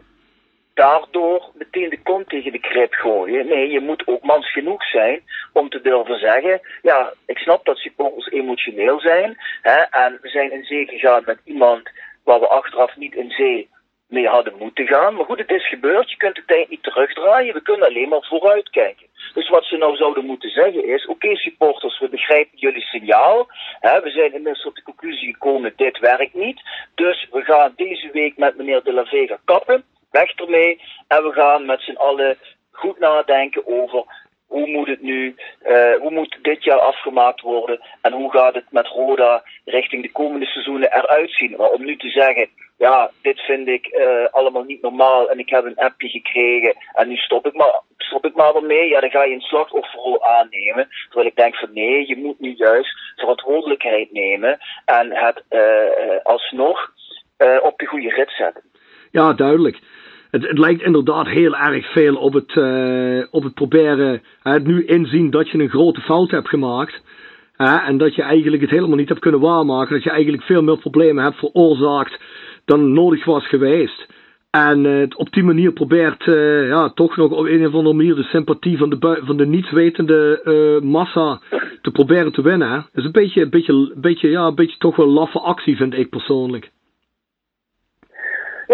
daardoor meteen de kont tegen de krip gooien. Nee, je moet ook mans genoeg zijn om te durven zeggen: ja, ik snap dat supporters emotioneel zijn. Hè, en we zijn in zee gegaan met iemand waar we achteraf niet in zee mee hadden moeten gaan. Maar goed, het is gebeurd. Je kunt de tijd niet terugdraaien. We kunnen alleen maar vooruitkijken. Dus wat ze nou zouden moeten zeggen is: oké, supporters, we begrijpen jullie signaal. Hè, we zijn inmiddels tot de conclusie gekomen: dit werkt niet. Dus we gaan deze week met meneer De La Vega kappen weg ermee. En we gaan met z'n allen goed nadenken over hoe moet het nu, uh, hoe moet dit jaar afgemaakt worden en hoe gaat het met Roda richting de komende seizoenen eruit zien. Maar om nu te zeggen, ja, dit vind ik uh, allemaal niet normaal en ik heb een appje gekregen en nu stop ik maar, stop ik maar ermee, ja, dan ga je een slachtofferrol aannemen. Terwijl ik denk van nee, je moet nu juist verantwoordelijkheid nemen en het uh, alsnog op de goede rit zetten. Ja, duidelijk het, het, lijkt inderdaad heel erg veel op het, uh, op het proberen, het nu inzien dat je een grote fout hebt gemaakt. en dat je eigenlijk het helemaal niet hebt kunnen waarmaken. Dat je eigenlijk veel meer problemen hebt veroorzaakt dan nodig was geweest. En uh, op die manier probeert uh, ja, toch nog op een of andere manier de sympathie van de, van de nietswetende massa te proberen te winnen. Dat is een beetje, een beetje, een beetje, ja, een beetje toch wel laffe actie, vind ik persoonlijk.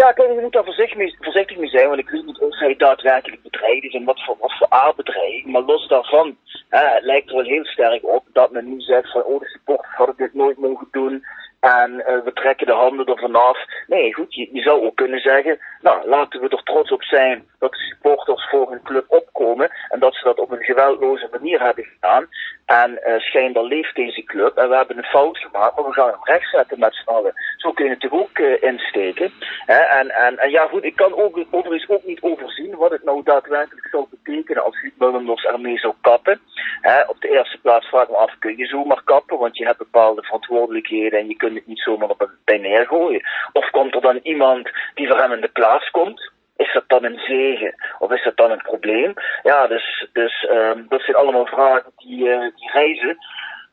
Ja, kijk, je moet daar voorzichtig mee, voorzichtig zijn, want ik weet niet of hij daadwerkelijk bedreigd is en wat voor, wat voor aardbedreiging. Maar los daarvan hè, het lijkt er wel heel sterk op dat men nu zegt van, oh, de supporters hadden dit nooit mogen doen. En uh, we trekken de handen ervan af. Nee, goed, je, zou ook kunnen zeggen, nou, laten we er trots op zijn dat de supporters voor hun club opkomen en dat ze dat op een geweldloze manier hebben gedaan. En uh, schijnbaar leeft deze club en we hebben een fout gemaakt, maar we gaan hem rechtzetten met z'n allen. Zo kun je het toch ook uh, insteken. Hè? En, en, en ja, goed, ik kan ook, overigens ook niet overzien wat het nou daadwerkelijk zou betekenen als Mullenlos ermee zou kappen. Hè? Op de eerste plaats vraag ik me af, kun je zomaar kappen? Want je hebt bepaalde verantwoordelijkheden en je kunt het niet zomaar op een bij neergooien. Of komt er dan iemand die voor hem in de plaats komt? Is dat dan een zegen of is dat dan een probleem? Ja, dus, dus um, dat zijn allemaal vragen die, uh, die reizen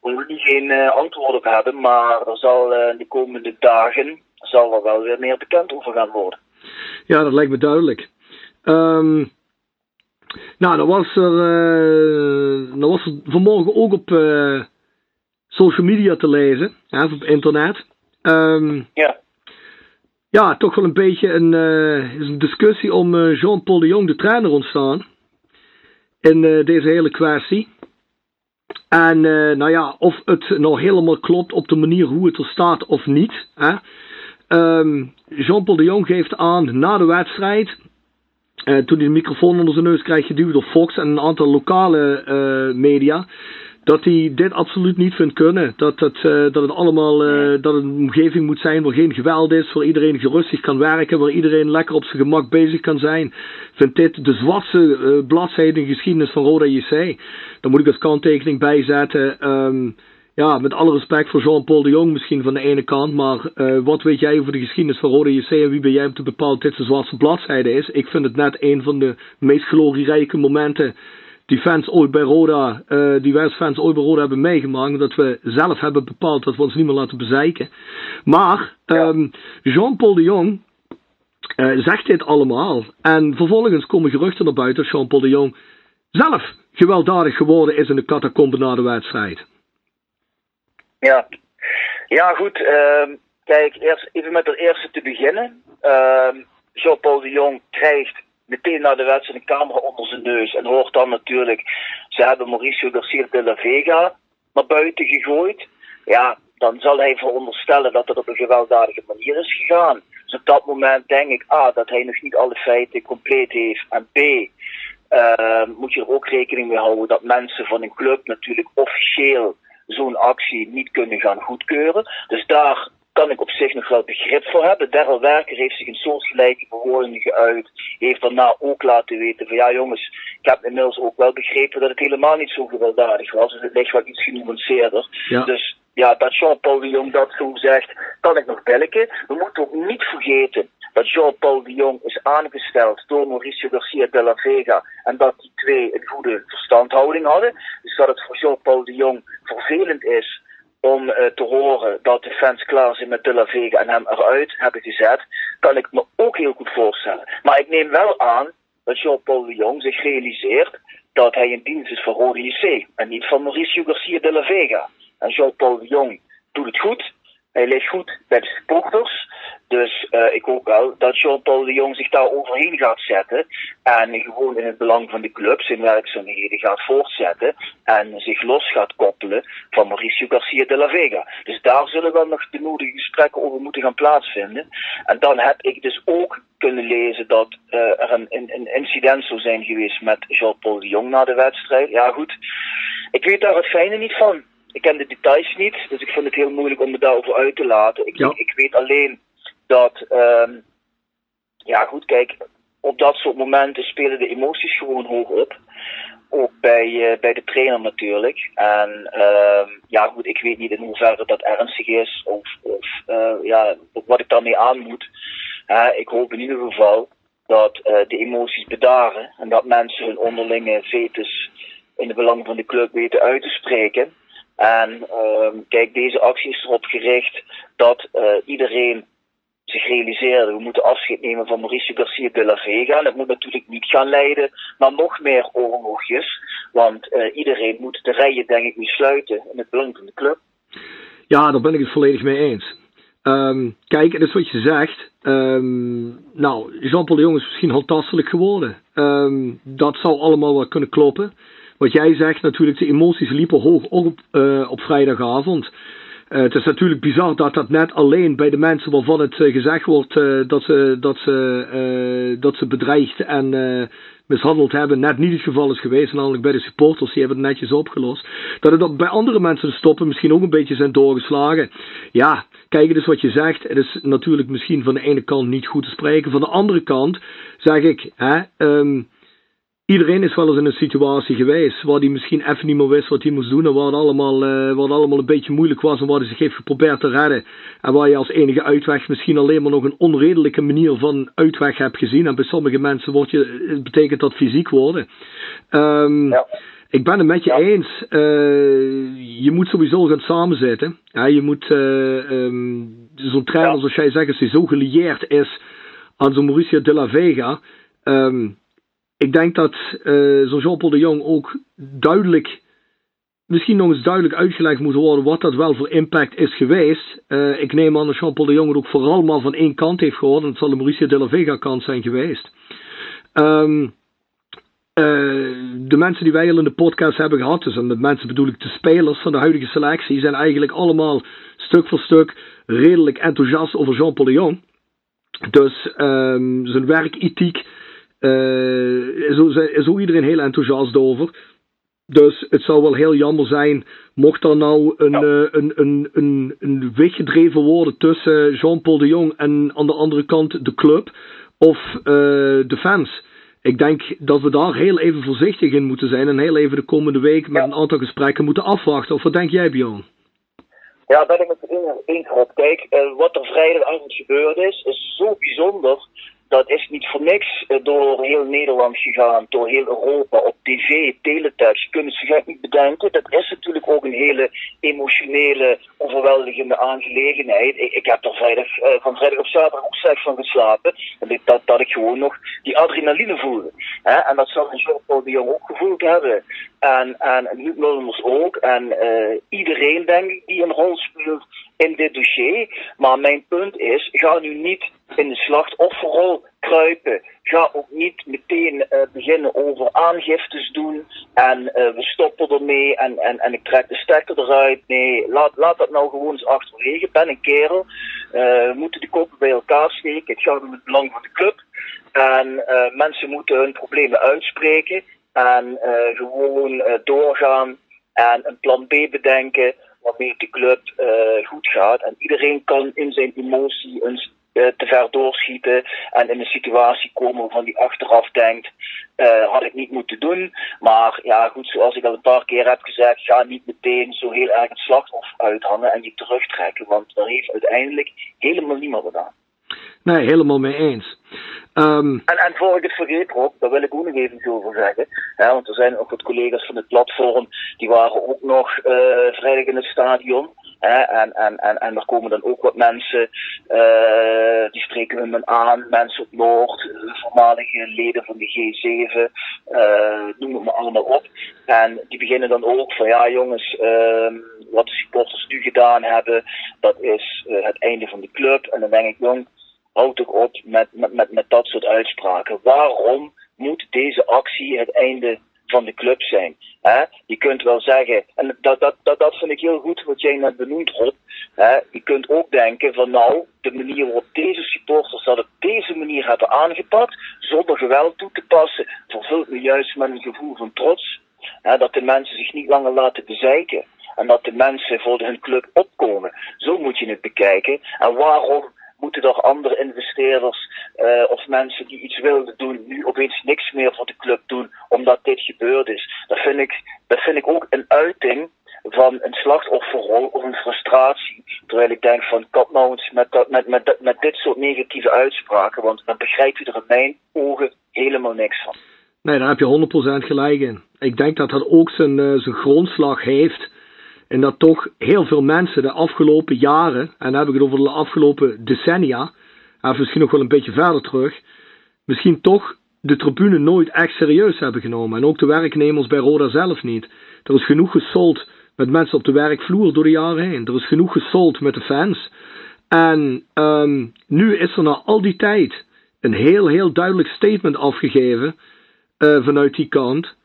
waar we niet geen uh, antwoord op hebben, maar er zal uh, de komende dagen zal er wel weer meer bekend over gaan worden. Ja, dat lijkt me duidelijk. Um, nou, dan was er, dan was er vanmorgen ook op social media te lezen, ja, op internet. Um, ja. Ja, toch wel een beetje een, uh, is een discussie om uh, Jean-Paul de Jong, de trainer, ontstaan. In uh, deze hele kwestie. En nou ja, of het nou helemaal klopt op de manier hoe het er staat of niet. Um, Jean-Paul de Jong geeft aan na de wedstrijd. toen hij de microfoon onder zijn neus krijgt geduwd door Fox en een aantal lokale media dat hij dit absoluut niet vindt kunnen. Dat het, uh, dat het allemaal uh, dat het een omgeving moet zijn waar geen geweld is, waar iedereen gerustig kan werken, waar iedereen lekker op zijn gemak bezig kan zijn. Vindt dit de zwartste uh, bladzijde in de geschiedenis van Roda JC. Daar moet ik als kanttekening bij zetten. Um, ja, met alle respect voor Jean-Paul de Jong misschien van de ene kant, maar wat weet jij over de geschiedenis van Roda JC en wie ben jij om te bepalen dat dit de zwartste bladzijde is? Ik vind het net een van de meest glorierijke momenten die fans ooit bij Roda, uh, die fans ooit bij Roda hebben meegemaakt. Dat we zelf hebben bepaald dat we ons niet meer laten bezeiken. Maar um, Jean-Paul de Jong uh, zegt dit allemaal. En vervolgens komen geruchten naar buiten dat Jean-Paul de Jong zelf gewelddadig geworden is in de catacombe na de wedstrijd. Ja, ja goed. Uh, kijk, eerst even met het eerste te beginnen. Ehm, Jean-Paul de Jong krijgt meteen na de wedstrijd een camera onder zijn neus. En hoort dan natuurlijk, ze hebben Mauricio Garcia de la Vega naar buiten gegooid. Ja, dan zal hij veronderstellen dat het op een gewelddadige manier is gegaan. Dus op dat moment denk ik, A, dat hij nog niet alle feiten compleet heeft. En B, uh, moet je er ook rekening mee houden dat mensen van een club natuurlijk officieel zo'n actie niet kunnen gaan goedkeuren. Dus daar kan ik op zich nog wel begrip voor hebben. Daryl Werker heeft zich in soortgelijke bewoordingen geuit. Heeft daarna ook laten weten van ja jongens, ik heb inmiddels ook wel begrepen dat het helemaal niet zo gewelddadig was. Dus het ligt wel iets genuanceerder. Ja. Dus ja, dat Jean-Paul de Jong dat zo zegt, kan ik nog belken. We moeten ook niet vergeten dat Jean-Paul de Jong is aangesteld door Mauricio Garcia de la Vega en dat die twee een goede verstandhouding hadden. Dus dat het voor Jean-Paul de Jong vervelend is om uh, te horen dat de fans klaar zijn met De La Vega en hem eruit hebben gezet, kan ik me ook heel goed voorstellen. Maar ik neem wel aan dat Jean-Paul de Jong zich realiseert dat hij in dienst is van Rode JC en niet van Mauricio Garcia de la Vega. En Jean-Paul de Jong doet het goed. Hij ligt goed bij de supporters. Dus uh, ik hoop wel dat Jean-Paul de Jong zich daar overheen gaat zetten. En gewoon in het belang van de club zijn werkzaamheden gaat voortzetten. En zich los gaat koppelen van Mauricio Garcia de la Vega. Dus daar zullen wel nog de nodige gesprekken over moeten gaan plaatsvinden. En dan heb ik dus ook kunnen lezen dat uh, er een, een, een, incident zou zijn geweest met Jean-Paul de Jong na de wedstrijd. Ja, goed. Ik weet daar het fijne niet van. Ik ken de details niet, dus ik vind het heel moeilijk om me daarover uit te laten. Ik, Ja. ik, ik weet alleen dat, ehm ja goed, kijk, op dat soort momenten spelen de emoties gewoon hoog op. Ook bij, eh, bij de trainer natuurlijk. En ehm ja goed, ik weet niet in hoeverre dat ernstig is of, of eh, ja, wat ik daarmee aan moet. Ik hoop in ieder geval dat eh, de emoties bedaren en dat mensen hun onderlinge vetus in de belang van de club weten uit te spreken. En ehm kijk, deze actie is erop gericht dat eh, iedereen zich realiseerde, we moeten afscheid nemen van Mauricio Garcia de la Vega. En dat moet natuurlijk niet gaan leiden naar nog meer oorlogjes. Want eh, iedereen moet de rijen denk ik sluiten in het belang van de club. Ja, daar ben ik het volledig mee eens. Ehm, kijk, het is wat je zegt. Ehm, nou, Jean-Paul de Jong is misschien handtastelijk geworden. Ehm, dat zou allemaal wel kunnen kloppen. Wat jij zegt, natuurlijk, de emoties liepen hoog op, eh, op vrijdagavond. Eh, het is natuurlijk bizar dat dat net alleen bij de mensen waarvan het eh, gezegd wordt dat, ze, dat, ze, dat ze bedreigd en mishandeld hebben, net niet het geval is geweest. Namelijk bij de supporters, die hebben het netjes opgelost. Dat het ook bij andere mensen stoppen misschien ook een beetje zijn doorgeslagen. Ja, kijk, is wat je zegt. Het is natuurlijk misschien van de ene kant niet goed te spreken. Van de andere kant zeg ik, hè, ehm, iedereen is wel eens in een situatie geweest waar hij misschien even niet meer wist wat hij moest doen en waar het allemaal, eh, waar het allemaal een beetje moeilijk was en waar hij zich heeft geprobeerd te redden. En waar je als enige uitweg misschien alleen maar nog een onredelijke manier van uitweg hebt gezien. En bij sommige mensen wordt je, het betekent dat fysiek worden. Ehm, Ja. Ik ben het met je Ja. eens. Eh, je moet sowieso gaan samenzitten. Ja, je moet eh, ehm, zo'n trainer, zoals jij zegt, als hij zo gelieerd is aan zo'n Mauricio de la Vega. ehm, ik denk dat zo'n Jean-Paul de Jong ook duidelijk, misschien nog eens duidelijk uitgelegd moet worden wat dat wel voor impact is geweest. Eh, ik neem aan dat Jean-Paul de Jong het ook vooral maar van één kant heeft gehoord. En het zal de Mauricio de la Vega kant zijn geweest. Ehm eh, de mensen die wij al in de podcast hebben gehad, dus en met mensen bedoel ik de spelers van de huidige selectie, zijn eigenlijk allemaal stuk voor stuk redelijk enthousiast over Jean-Paul de Jong. Dus ehm, zijn werkethiek is, ook- is ook iedereen heel enthousiast over. Dus het zou wel heel jammer zijn mocht er nou een, Ja. eh, een, een, een, een weg gedreven worden tussen Jean-Paul de Jong en aan de andere kant de club of eh, de fans. Ik denk dat we daar heel even voorzichtig in moeten zijn en heel even de komende week met Ja. een aantal gesprekken moeten afwachten. Of wat denk jij, Bjorn? Ja, ben ik met eens Rob. Kijk, eh, wat er vrijdagavond gebeurd is, is zo bijzonder. Dat is niet voor niks eh, door heel Nederland gegaan, door heel Europa, op tv, teletext. Zo gek niet bedenken. Dat is natuurlijk ook een hele emotionele, overweldigende aangelegenheid. Ik, ik heb er vrijdag, eh, van vrijdag op zaterdag ook slecht van geslapen. Dat, dat, dat ik gewoon nog die adrenaline voelde. Hè? En dat zal een Jean-Paul de Jong ook gevoeld hebben. En, en, Mulleners ook. En eh, iedereen, denk ik, die een rol speelt in dit dossier. Maar mijn punt is, ga nu niet in de slachtofferrol kruipen. Ga ook niet meteen eh, beginnen over aangiftes doen. En eh, we stoppen ermee en, en, en ik trek de stekker eruit. Nee, laat, laat dat nou gewoon eens achterwege. Ben een kerel. Eh, we moeten de koppen bij elkaar steken. Het gaat om het belang van de club. En mensen moeten hun problemen uitspreken. En gewoon doorgaan. En een plan B bedenken waarmee de club eh, goed gaat. En iedereen kan in zijn emotie eens eh, te ver doorschieten en in een situatie komen waarvan hij achteraf denkt, eh, had ik niet moeten doen. Maar ja, goed, zoals ik al een paar keer heb gezegd, ga niet meteen zo heel erg het slachtoffer uithangen en je terugtrekken, want daar heeft uiteindelijk helemaal niemand wat aan. Nee, helemaal mee eens. Um, en, en voor ik het vergeet, Rob, daar wil ik ook nog even over zeggen. Hè, want er zijn ook wat collega's van het platform, die waren ook nog uh, vrijdag in het stadion. Hè, en, en, en, en er komen dan ook wat mensen, uh, die spreken we me aan, mensen op Noord, voormalige leden van de G7, uh, noem het maar allemaal op. En die beginnen dan ook van, ja jongens, uh, wat de supporters nu gedaan hebben, dat is het einde van de club. En dan denk ik, jong, houd toch op met, met, met, met dat soort uitspraken. Waarom moet deze actie het einde van de club zijn? Je kunt wel zeggen, en dat, dat, dat, dat vind ik heel goed wat jij net benoemd Rob. Je kunt ook denken van nou, de manier waarop deze supporters dat op deze manier hebben aangepakt, zonder geweld toe te passen, vervult me juist met een gevoel van trots. Dat de mensen zich niet langer laten bezeiken. En dat de mensen voor hun club opkomen. Zo moet je het bekijken. En waarom moeten er andere investeerders uh, of mensen die iets wilden doen, nu opeens niks meer voor de club doen, omdat dit gebeurd is. Dat vind ik, dat vind ik ook een uiting van een slachtofferrol of een frustratie. Terwijl ik denk van kap nou eens met, dat, met, met, met dit soort negatieve uitspraken, want dan begrijpt u er in mijn ogen helemaal niks van. Nee, daar heb je 100% gelijk in. Ik denk dat dat ook zijn, uh, zijn grondslag heeft en dat toch heel veel mensen de afgelopen jaren, en dan heb ik het over de afgelopen decennia, en misschien nog wel een beetje verder terug, misschien toch de tribune nooit echt serieus hebben genomen. En ook de werknemers bij Roda zelf niet. Er is genoeg gesold met mensen op de werkvloer door de jaren heen. Er is genoeg gesold met de fans. En um, nu is er na al die tijd een heel, heel duidelijk statement afgegeven uh, vanuit die kant.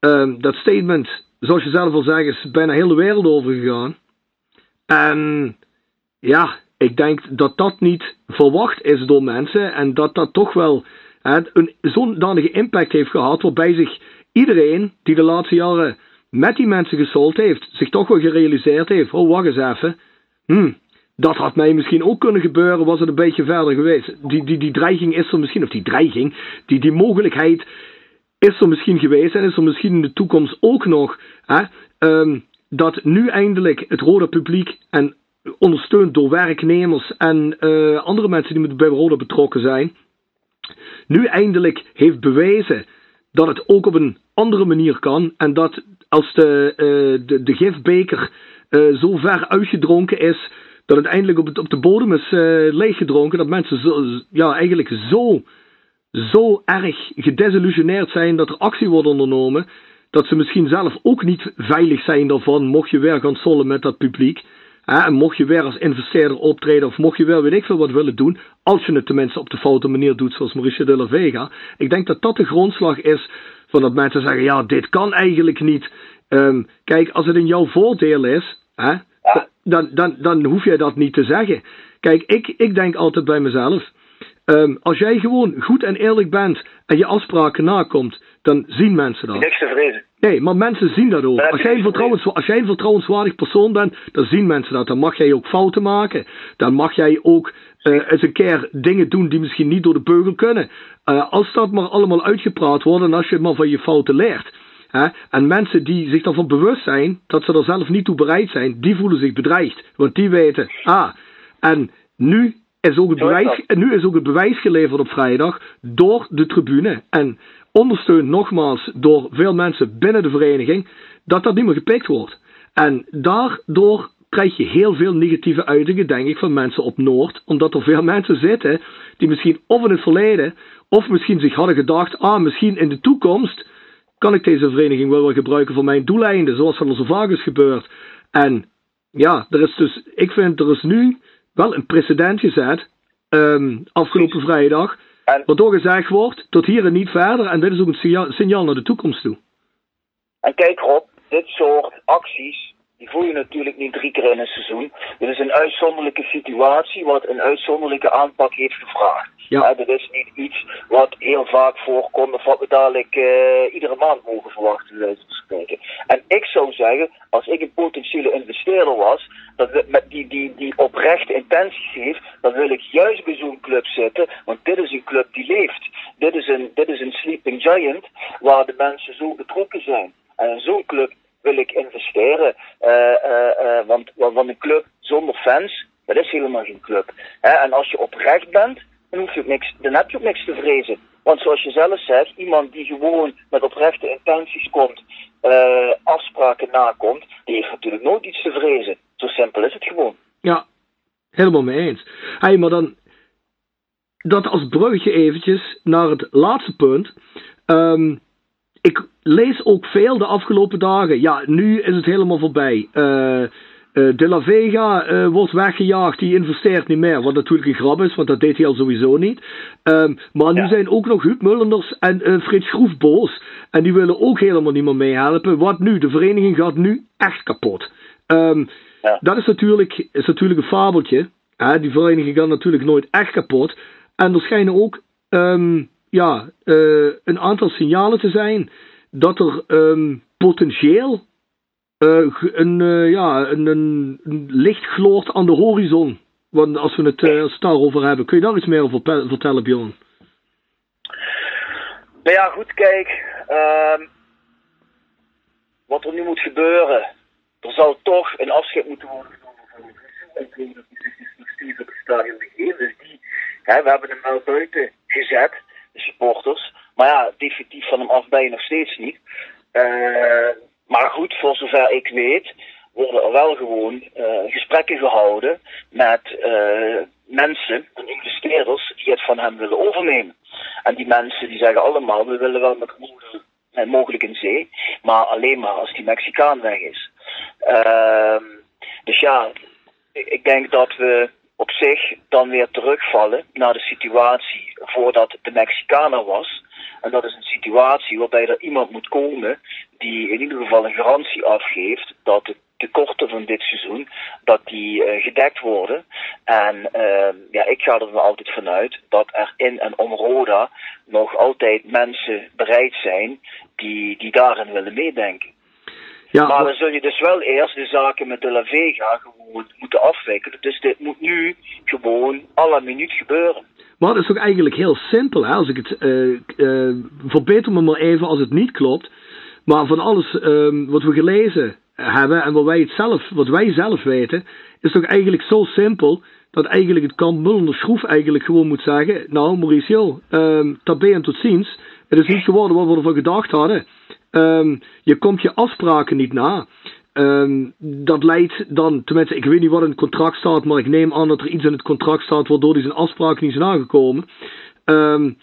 Um, dat statement zoals je zelf al zegt, is bijna heel de wereld overgegaan. En ja, ik denk dat dat niet verwacht is door mensen en dat dat toch wel hè, een zodanige impact heeft gehad, waarbij zich iedereen die de laatste jaren met die mensen gesold heeft, zich toch wel gerealiseerd heeft: oh, wacht eens even. Hmm, dat had mij misschien ook kunnen gebeuren, was het een beetje verder geweest. Die, die, die dreiging is er misschien, of die dreiging, die, die mogelijkheid is er misschien geweest en is er misschien in de toekomst ook nog hè, um, dat nu eindelijk het rode publiek en ondersteund door werknemers en uh, andere mensen die bij Roda betrokken zijn, nu eindelijk heeft bewezen dat het ook op een andere manier kan en dat als de, uh, de, de gifbeker uh, zo ver uitgedronken is dat het eindelijk op, het, op de bodem is leeggedronken, dat mensen zo, ja, eigenlijk zo zo erg gedesillusioneerd zijn dat er actie wordt ondernomen, dat ze misschien zelf ook niet veilig zijn daarvan, mocht je weer gaan sollen met dat publiek. Hè, en mocht je weer als investeerder optreden, of mocht je wel weet ik veel wat willen doen, als je het tenminste op de foute manier doet, zoals Mauricio de la Vega. Ik denk dat dat de grondslag is van dat mensen zeggen: ja, dit kan eigenlijk niet. Um, kijk, als het in jouw voordeel is, hè, dan, dan, dan hoef je dat niet te zeggen. Kijk, ik, ik denk altijd bij mezelf. Um, als jij gewoon goed en eerlijk bent en je afspraken nakomt, dan zien mensen dat. Niks te vrezen. Nee, maar mensen zien dat ook. Als jij, een vertrouwens, als jij een vertrouwenswaardig persoon bent, dan zien mensen dat. Dan mag jij ook fouten maken. Dan mag jij ook uh, eens een keer dingen doen die misschien niet door de beugel kunnen. Uh, als dat maar allemaal uitgepraat wordt en als je maar van je fouten leert. Hè? En mensen die zich daarvan bewust zijn dat ze er zelf niet toe bereid zijn, die voelen zich bedreigd. Want die weten, ah, en nu is ook het bewijs, nu is ook het bewijs geleverd op vrijdag door de tribune. En ondersteund nogmaals door veel mensen binnen de vereniging, dat dat niet meer gepikt wordt. En daardoor krijg je heel veel negatieve uitingen, denk ik, van mensen op Noord. Omdat er veel mensen zitten die misschien of in het verleden, of misschien zich hadden gedacht, ah, misschien in de toekomst kan ik deze vereniging wel wel gebruiken voor mijn doeleinden, zoals dat al zo vaak is gebeurd. En ja, er is dus, ik vind, er is nu wel een precedent gezet um, afgelopen vrijdag. En, waardoor gezegd wordt, tot hier en niet verder. En dit is ook een signaal, signaal naar de toekomst toe. En kijk Rob, dit soort acties die voel je natuurlijk niet drie keer in een seizoen. Dit is een uitzonderlijke situatie wat een uitzonderlijke aanpak heeft gevraagd. Ja. dat is niet iets wat heel vaak voorkomt of wat we dadelijk uh, iedere maand mogen verwachten, te spreken. En ik zou zeggen, als ik een potentiële investeerder was, dat met die, die, die oprechte intenties heeft, dan wil ik juist bij zo'n club zitten, want dit is een club die leeft. Dit is een, dit is een sleeping giant waar de mensen zo betrokken zijn. En zo'n club wil ik investeren. Uh, uh, want, want een club zonder fans, dat is helemaal geen club. en als je oprecht bent, dan, hoef je niks, dan heb je ook niks te vrezen. Want zoals je zelf zegt, iemand die gewoon met oprechte intenties komt, uh, afspraken nakomt, die heeft natuurlijk nooit iets te vrezen. Zo simpel is het gewoon. Ja, helemaal mee eens. Maar dan dat als bruggetje eventjes naar het laatste punt. Um, ik lees ook veel de afgelopen dagen. Ja, nu is het helemaal voorbij. Uh, de La Vega uh, wordt weggejaagd, die investeert niet meer. Wat natuurlijk een grap is, want dat deed hij al sowieso niet. Um, maar nu zijn ook nog Huub Mullenders en uh, Frits Schroef boos. En die willen ook helemaal niet meer meehelpen. Wat nu? De vereniging gaat nu echt kapot. Um, ja. Dat is natuurlijk, is natuurlijk een fabeltje. Hè? Die vereniging gaat natuurlijk nooit echt kapot. En er schijnen ook um, ja, uh, een aantal signalen te zijn dat er um, potentieel uh, een, uh, ja, een, een, licht gloort aan de horizon. Want als we het, als het daarover hebben. Kun je daar iets meer over vertellen, Bjorn? Nou ja, goed, kijk. Um, wat er nu moet gebeuren. Er zal toch een afscheid moeten worden genomen van de Ik weet dat die zich nog steeds op het stadion begeven. Dus die Hè, we hebben hem wel buiten gezet, supporters. Maar ja, definitief van hem af ben je nog steeds niet. Uh, maar goed, voor zover ik weet, worden er wel gewoon uh, gesprekken gehouden met uh, mensen en investeerders die het van hem willen overnemen. En die mensen die zeggen allemaal, we willen wel met moeder mogelijk in zee, maar alleen maar als die Mexicaan weg is. Uh, dus ja, ik denk dat we op zich dan weer terugvallen naar de situatie voordat de Mexicaner was. En dat is een situatie waarbij er iemand moet komen die in ieder geval een garantie afgeeft dat de tekorten van dit seizoen dat die uh, gedekt worden. En uh, ja, ik ga er dan altijd vanuit dat er in en om Roda nog altijd mensen bereid zijn die, die daarin willen meedenken. Ja, maar dan zul je dus wel eerst de zaken met de La Vega gewoon moeten afwikkelen. Dus dit moet nu gewoon alle minuut gebeuren. Maar dat is ook eigenlijk heel simpel. Hè? Als ik het, uh, uh, verbeter me maar even als het niet klopt. Maar van alles uh, wat we gelezen hebben en wat wij, het zelf, wat wij zelf weten, is toch eigenlijk zo simpel dat eigenlijk het kamp Mullender Schroef eigenlijk gewoon moet zeggen: Nou, Mauricio, um, tabé en tot ziens. Het is niet geworden wat we ervan gedacht hadden. Um, je komt je afspraken niet na. Um, dat leidt dan, tenminste, ik weet niet wat in het contract staat, maar ik neem aan dat er iets in het contract staat waardoor hij zijn afspraken niet zijn nagekomen. Um,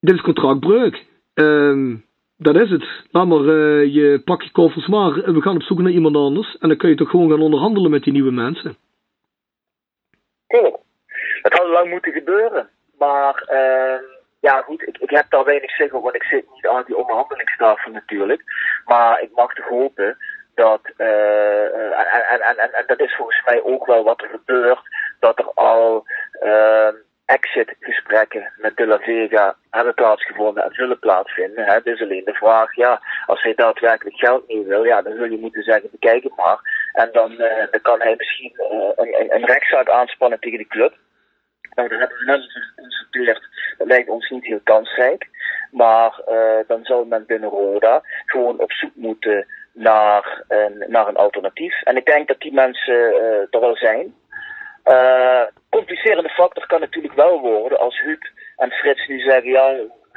dit is contractbreuk. Um, dat is het. Laat maar, uh, je pak je koffers maar. We gaan op zoek naar iemand anders. En dan kun je toch gewoon gaan onderhandelen met die nieuwe mensen. Cool. Het had lang moeten gebeuren. Maar ja, goed, ik, ik heb daar weinig zeggen, want ik zit niet aan die onderhandelingstafel natuurlijk. Maar ik mag toch hopen dat, uh, en, en, en, en, dat is volgens mij ook wel wat er gebeurt, dat er al uh, exit-gesprekken met De La Vega hebben plaatsgevonden en zullen plaatsvinden. Hè. Dus alleen de vraag, ja, als hij daadwerkelijk geld niet wil, ja, dan zul je moeten zeggen, bekijk het maar. En dan, uh, dan kan hij misschien uh, een, een rechtszaak aanspannen tegen de club. Nou, daar hebben we net geconstateerd. Dat lijkt ons niet heel kansrijk. Maar uh, dan zou men binnen Roda gewoon op zoek moeten naar een, naar een alternatief. En ik denk dat die mensen uh, er wel zijn. Uh, complicerende factor kan natuurlijk wel worden als Huub en Frits nu zeggen: ja,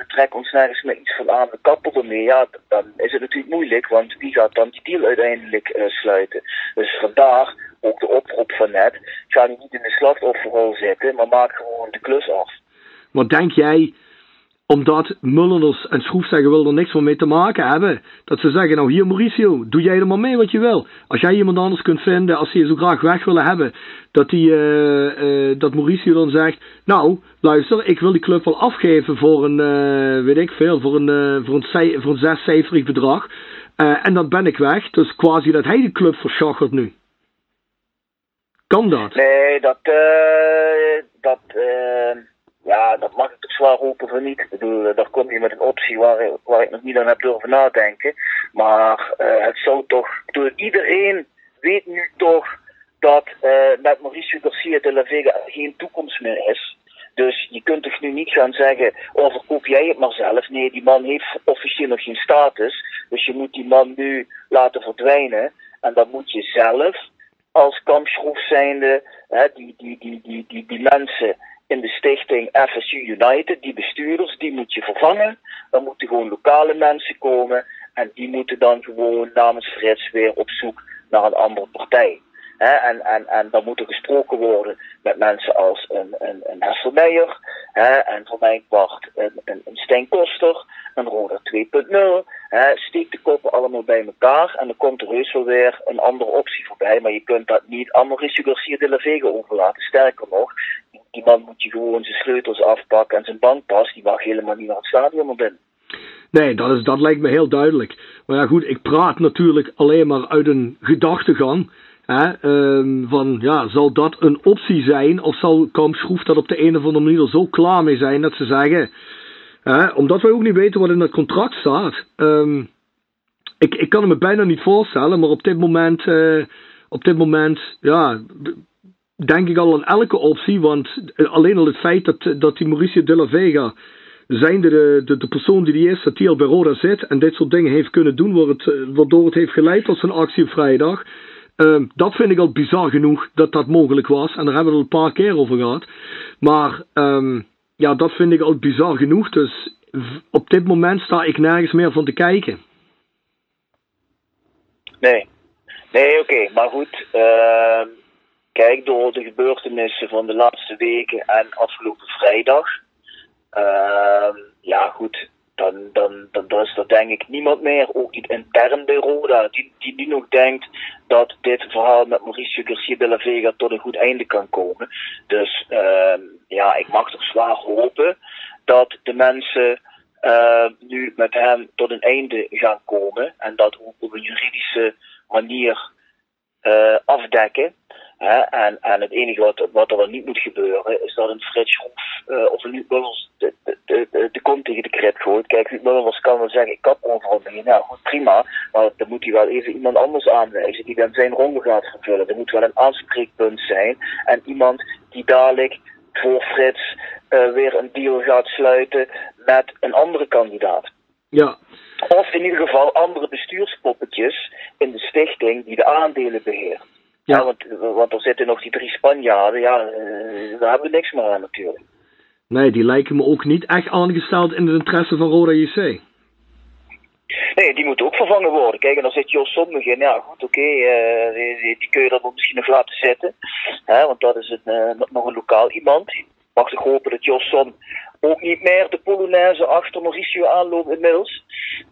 trekken ons nergens meer iets van aan, we kappen ermee. Ja, dan is het natuurlijk moeilijk, want wie gaat dan die deal uiteindelijk uh, sluiten? Dus vandaar ook de oproep van net: ga niet in de slachtofferrol zitten, maar maak gewoon de klus af. Wat denk jij omdat Mulleners en Schroefzeggen er niks meer mee te maken hebben. Dat ze zeggen, nou hier Mauricio, doe jij er maar mee wat je wil. Als jij iemand anders kunt vinden, als ze je zo graag weg willen hebben, dat, die, uh, uh, dat Mauricio dan zegt, nou luister, ik wil die club wel afgeven voor een, uh, weet ik veel, voor een, voor een, zescijferig bedrag. en dan ben ik weg. Dus quasi dat hij de club verschachert nu. Kan dat? Nee, dat, dat, ja, dat mag ik toch zwaar hopen van niet. Ik bedoel, eh, daar kom je met een optie waar, waar ik nog niet aan heb durven nadenken. Maar uh, het zou toch, iedereen weet nu toch dat uh, met Mauricio Garcia de la Vega geen toekomst meer is. Dus je kunt toch nu niet gaan zeggen, oh verkoop jij het maar zelf. Nee, die man heeft officieel nog geen status. Dus je moet die man nu laten verdwijnen. En dan moet je zelf als kampschroef zijnde, hè, die, die, die, die, die, die mensen in de stichting FSU United, die bestuurders, die moet je vervangen. Dan moeten gewoon lokale mensen komen en die moeten dan gewoon namens Frits weer op zoek naar een andere partij. En, en, en dan moet er gesproken worden met mensen als een, een, een Hessel Meijer, en voor mijn part een, een, een Stijn Koster, een Roder 2.0. Steek de koppen allemaal bij elkaar en dan komt er heus wel weer een andere optie voorbij. Maar je kunt dat niet Mauricio Garcia de la Vega overlaten. Sterker nog, die man moet je gewoon zijn sleutels afpakken en zijn bankpas, die mag helemaal niet naar het stadion binnen. Nee, dat, is, dat lijkt me heel duidelijk. Maar ja, goed, ik praat natuurlijk alleen maar uit een gedachtegang. Hè, um, van ja, zal dat een optie zijn? Of zal Kamp Schroef dat op de een of andere manier zo klaar mee zijn dat ze zeggen. Hè, omdat wij ook niet weten wat in het contract staat. Um, ik, ik kan het me bijna niet voorstellen, maar op dit moment, uh, op dit moment, ja, denk ik al aan elke optie. Want alleen al het feit dat, dat die Mauricio de la Vega zijnde de, de, persoon die die is, dat die al bij Roda zit en dit soort dingen heeft kunnen doen, het, eh, waardoor het heeft geleid tot zijn actie op vrijdag. Uh, dat vind ik al bizar genoeg dat dat mogelijk was. En daar hebben we het al een paar keer over gehad. Maar um, ja, dat vind ik al bizar genoeg. Dus op dit moment sta ik nergens meer van te kijken. Nee. Nee, oké. Maar goed. Uh, kijk, door de gebeurtenissen van de laatste weken en afgelopen vrijdag ja, goed. Dan, dan, dan, dan is er denk ik niemand meer, ook niet intern bij Roda, die, die nu nog denkt dat dit verhaal met Mauricio Garcia de la Vega tot een goed einde kan komen. Dus uh, ja, ik mag toch zwaar hopen dat de mensen uh, nu met hem tot een einde gaan komen en dat ook op een juridische manier uh, afdekken. Hè? En, en het enige wat, wat er niet moet gebeuren, is dat een Frits uh, of een Luc Mullers de, de, de, de kont tegen de krip gooit. Kijk, Luc Mullers kan wel zeggen, ik heb overal mee. Nou goed, prima. Maar dan moet hij wel even iemand anders aanwijzen die dan zijn ronde gaat vervullen. Er moet wel een aanspreekpunt zijn. En iemand die dadelijk voor Frits uh, weer een deal gaat sluiten met een andere kandidaat. Ja. Of in ieder geval andere bestuurspoppetjes in de stichting die de aandelen beheren. Ja, ja want, want er zitten nog die drie Spanjaarden. Ja, uh, daar hebben we niks meer aan natuurlijk. Nee, die lijken me ook niet echt aangesteld in het interesse van Roda JC. Nee, die moet ook vervangen worden. Kijk, en dan zit Jos Sommig in. Ja, goed, oké. Okay, uh, die, die, kun je dan misschien nog laten zitten. Hè, want dat is een, uh, nog een lokaal iemand. Mag ik hopen dat Jos Som ook niet meer de Polonaise achter Mauricio aanloopt inmiddels.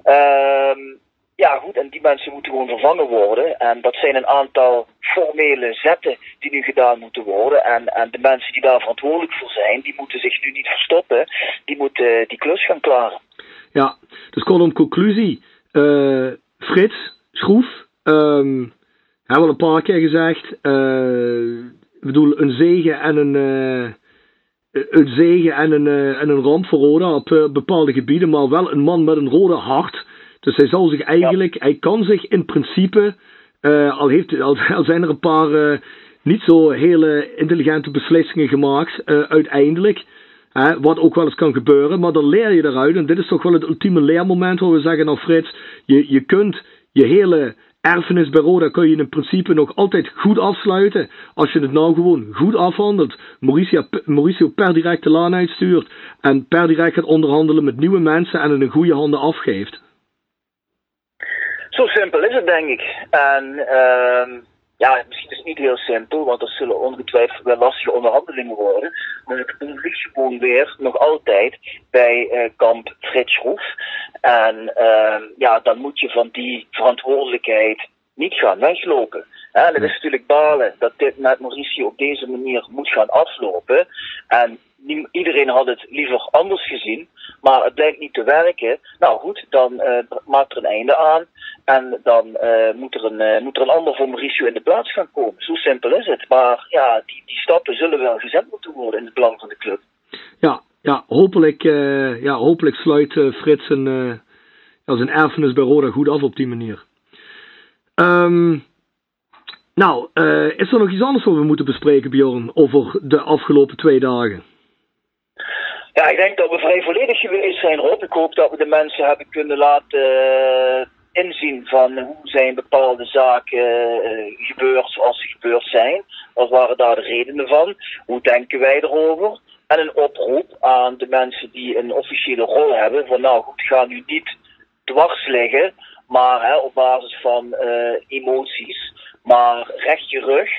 Ehm ja, goed, en die mensen moeten gewoon vervangen worden. En dat zijn een aantal formele zetten die nu gedaan moeten worden. En, en de mensen die daar verantwoordelijk voor zijn, die moeten zich nu niet verstoppen. Die moeten die klus gaan klaren. Ja, dus kortom conclusie. Uh, Frits, Schroef, um, hebben we al een paar keer gezegd. Uh, ik bedoel, een zegen en een... Een zegen en een, en een ramp voor Roda op bepaalde gebieden, maar wel een man met een rode hart dus hij zal zich eigenlijk, hij kan zich in principe, uh, al, heeft, al, *laughs* al, zijn er een paar uh, niet zo hele intelligente beslissingen gemaakt, uh, uiteindelijk. wat ook wel eens kan gebeuren, maar dan leer je eruit. En dit is toch wel het ultieme leermoment waar we zeggen, nou Frits, je, je kunt je hele erfenis bij Roda kun je in principe nog altijd goed afsluiten. Als je het nou gewoon goed afhandelt. Mauricio, Mauricio per direct de laan uitstuurt. En per direct gaat onderhandelen met nieuwe mensen en in een goede handen afgeeft. Zo simpel is het, denk ik. En uh, ja, misschien is het niet heel simpel, want er zullen ongetwijfeld wel lastige onderhandelingen worden. Maar het ligt gewoon weer nog altijd bij uh, kamp Frits Schroef. En uh, ja, dan moet je van die verantwoordelijkheid niet gaan weglopen. En het is natuurlijk balen dat dit met Mauricio op deze manier moet gaan aflopen. En iedereen had het liever anders gezien, maar het blijkt niet te werken. Nou goed, dan uh, maakt er een einde aan en dan uh, moet, er een, uh, moet er een ander voor Mauricio in de plaats gaan komen. Zo simpel is het. Maar ja, die, die stappen zullen wel gezet moeten worden in het belang van de club. Ja, ja hopelijk, ja, hopelijk sluit Frits een, ja, zijn erfenis bij Roda goed af op die manier. Um, nou, is er nog iets anders wat we moeten bespreken, Bjorn, over de afgelopen twee dagen? Ja, ik denk dat we vrij volledig geweest zijn, Rob. Ik hoop dat we de mensen hebben kunnen laten inzien van hoe zijn bepaalde zaken gebeurd zoals ze gebeurd zijn. Wat waren daar de redenen van? Hoe denken wij erover? En een oproep aan de mensen die een officiële rol hebben. Van nou goed, ga nu niet dwars liggen, maar hè, op basis van emoties. Maar recht je rug.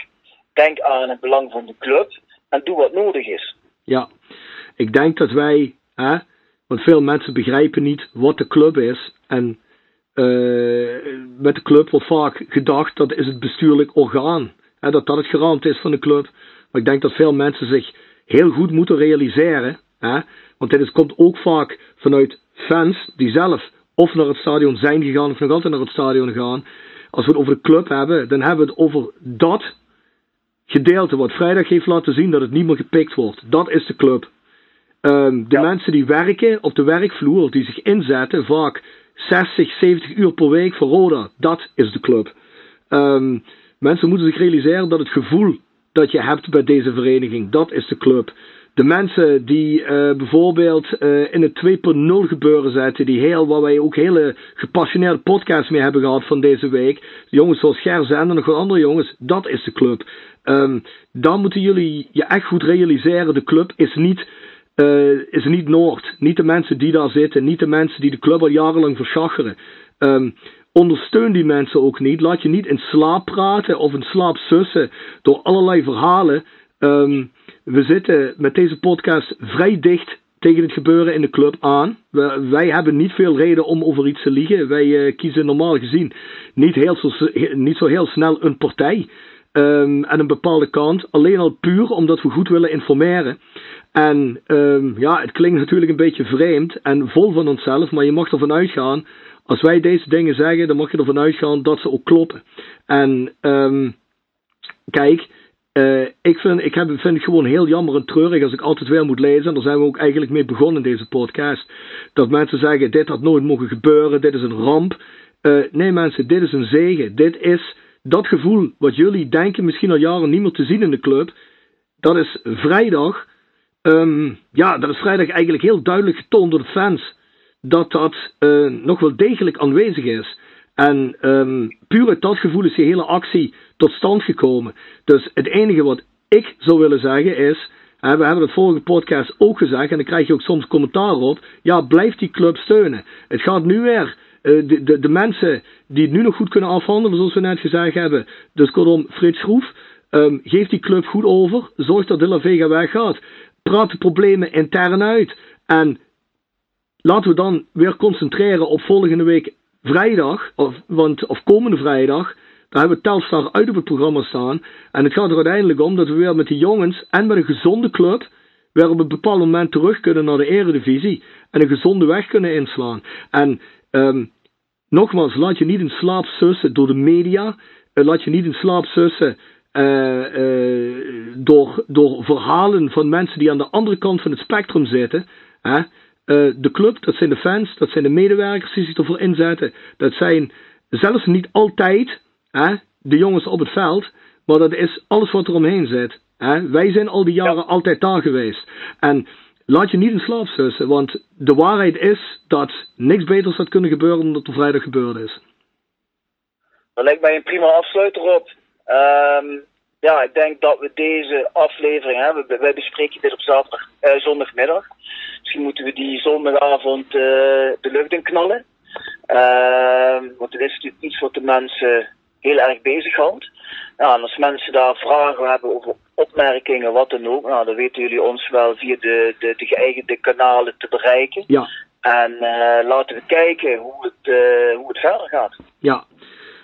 Denk aan het belang van de club en doe wat nodig is. Ja, ik denk dat wij, hè, want veel mensen begrijpen niet wat de club is. En uh, met de club wordt vaak gedacht dat is het bestuurlijk orgaan. Hè, dat dat het garant is van de club. Maar ik denk dat veel mensen zich heel goed moeten realiseren. Hè, want dit komt ook vaak vanuit fans die zelf of naar het stadion zijn gegaan of nog altijd naar het stadion gaan. Als we het over de club hebben, dan hebben we het over dat gedeelte wat vrijdag heeft laten zien dat het niet meer gepikt wordt. Dat is de club. Um, de mensen die werken op de werkvloer, die zich inzetten, vaak 60, 70 uur per week voor Roda, dat is de club. Um, mensen moeten zich realiseren dat het gevoel dat je hebt bij deze vereniging, dat is de club. De mensen die uh, bijvoorbeeld uh, in het 2.0 gebeuren zetten, die heel, waar wij ook hele gepassioneerde podcasts mee hebben gehad van deze week, jongens zoals Gerzen en nog andere jongens, dat is de club. Um, dan moeten jullie je echt goed realiseren, de club is niet, uh, is niet Noord. Niet de mensen die daar zitten, niet de mensen die de club al jarenlang verschacheren. Um, ondersteun die mensen ook niet. Laat je niet in slaap praten of in slaap sussen door allerlei verhalen. Um, we zitten met deze podcast vrij dicht tegen het gebeuren in de club aan. Wij hebben niet veel reden om over iets te liegen. Wij uh, kiezen normaal gezien niet, heel zo, niet zo heel snel een partij um, en een bepaalde kant. Alleen al puur omdat we goed willen informeren. En um, ja, het klinkt natuurlijk een beetje vreemd en vol van onszelf, maar je mag ervan uitgaan. Als wij deze dingen zeggen, dan mag je ervan uitgaan dat ze ook kloppen. En um, kijk, uh, ik, vind, ik heb, vind het gewoon heel jammer en treurig als ik altijd weer moet lezen. En daar zijn we ook eigenlijk mee begonnen in deze podcast. Dat mensen zeggen: dit had nooit mogen gebeuren, dit is een ramp. Uh, nee, mensen, dit is een zegen. Dit is dat gevoel wat jullie denken misschien al jaren niet meer te zien in de club, dat is vrijdag, um, ja, dat is vrijdag eigenlijk heel duidelijk getoond door de fans. Dat dat uh, nog wel degelijk aanwezig is. En um, puur uit dat gevoel is die hele actie tot stand gekomen. Dus het enige wat ik zou willen zeggen is. we hebben het vorige podcast ook gezegd, en dan krijg je ook soms commentaar op. Ja, blijf die club steunen. Het gaat nu weer uh, de, de, de, mensen die het nu nog goed kunnen afhandelen, zoals we net gezegd hebben. Dus kortom, Frits Schroef, um, geef die club goed over. Zorg dat De La Vega weggaat. Praat de problemen intern uit. En laten we dan weer concentreren op volgende week vrijdag, of, want, of komende vrijdag. Daar hebben we Telstar uit op het programma staan. En het gaat er uiteindelijk om dat we weer met die jongens en met een gezonde club weer op een bepaald moment terug kunnen naar de eredivisie. En een gezonde weg kunnen inslaan. En Um, nogmaals, laat je niet in slaap sussen door de media. Uh, laat je niet in slaap sussen uh, door, door verhalen van mensen die aan de andere kant van het spectrum zitten. De club, dat zijn de fans, dat zijn de medewerkers die zich ervoor inzetten. Dat zijn zelfs niet altijd hè, de jongens op het veld, maar dat is alles wat er omheen zit. Hè? Wij zijn al die jaren altijd daar geweest. En laat je niet in slaap zussen, want de waarheid is dat niks beters had kunnen gebeuren dan dat er vrijdag gebeurd is. Dat lijkt mij een prima afsluiter op. Um, ja, ik denk dat we deze aflevering hebben. Wij bespreken dit op zaterdag, uh, zondagmiddag. Misschien moeten we die zondagavond uh, de lucht in knallen. Uh, want het is natuurlijk iets wat de mensen heel erg bezighoudt. Ja, en als mensen daar vragen hebben over opmerkingen, wat dan ook, nou, dan weten jullie ons wel via de, de, de geëigende kanalen te bereiken. Ja. En uh, laten we kijken hoe het, uh, hoe het verder gaat. Ja.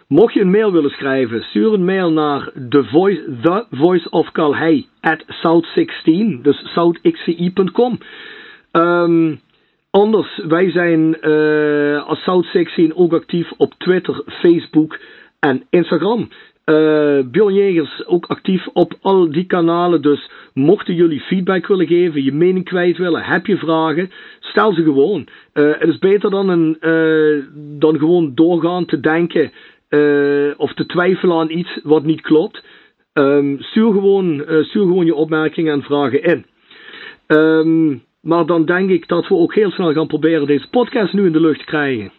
Mocht je een mail willen schrijven, stuur een mail naar the voice, the voice of Calhei at south16, dus southxci.com. Um, anders, wij zijn uh, als South16 ook actief op Twitter, Facebook en Instagram. Uh, Bjorn Jegers ook actief op al die kanalen. Dus mochten jullie feedback willen geven, je mening kwijt willen, heb je vragen, stel ze gewoon. Uh, het is beter dan, een, dan gewoon doorgaan te denken of te twijfelen aan iets wat niet klopt. Um, stuur, gewoon, stuur gewoon je opmerkingen en vragen in. Um, maar dan denk ik dat we ook heel snel gaan proberen deze podcast nu in de lucht te krijgen.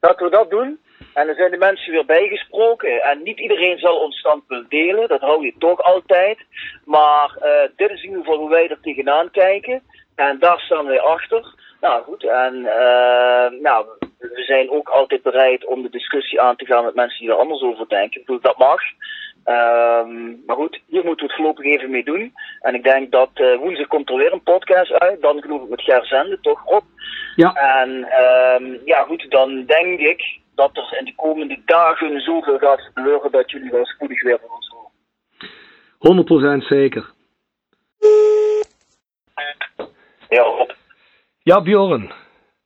Laten we dat doen. En dan zijn de mensen weer bijgesproken. En niet iedereen zal ons standpunt delen. Dat hou je toch altijd. Maar uh, dit is in ieder geval hoe wij er tegenaan kijken. En daar staan wij achter. Nou goed, en uh, nou, we zijn ook altijd bereid om de discussie aan te gaan met mensen die er anders over denken. Ik bedoel, dat mag. Um, maar goed, hier moeten we het voorlopig even mee doen. En ik denk dat uh, woensdag komt er weer een podcast uit. Dan geloof ik met Gerzende, toch op. Ja. En um, ja goed, dan denk ik dat er in de komende dagen zoveel gaat gebeuren dat jullie wel spoedig weer van ons horen. 100% zeker. Ja, Rob. Ja, Bjorn.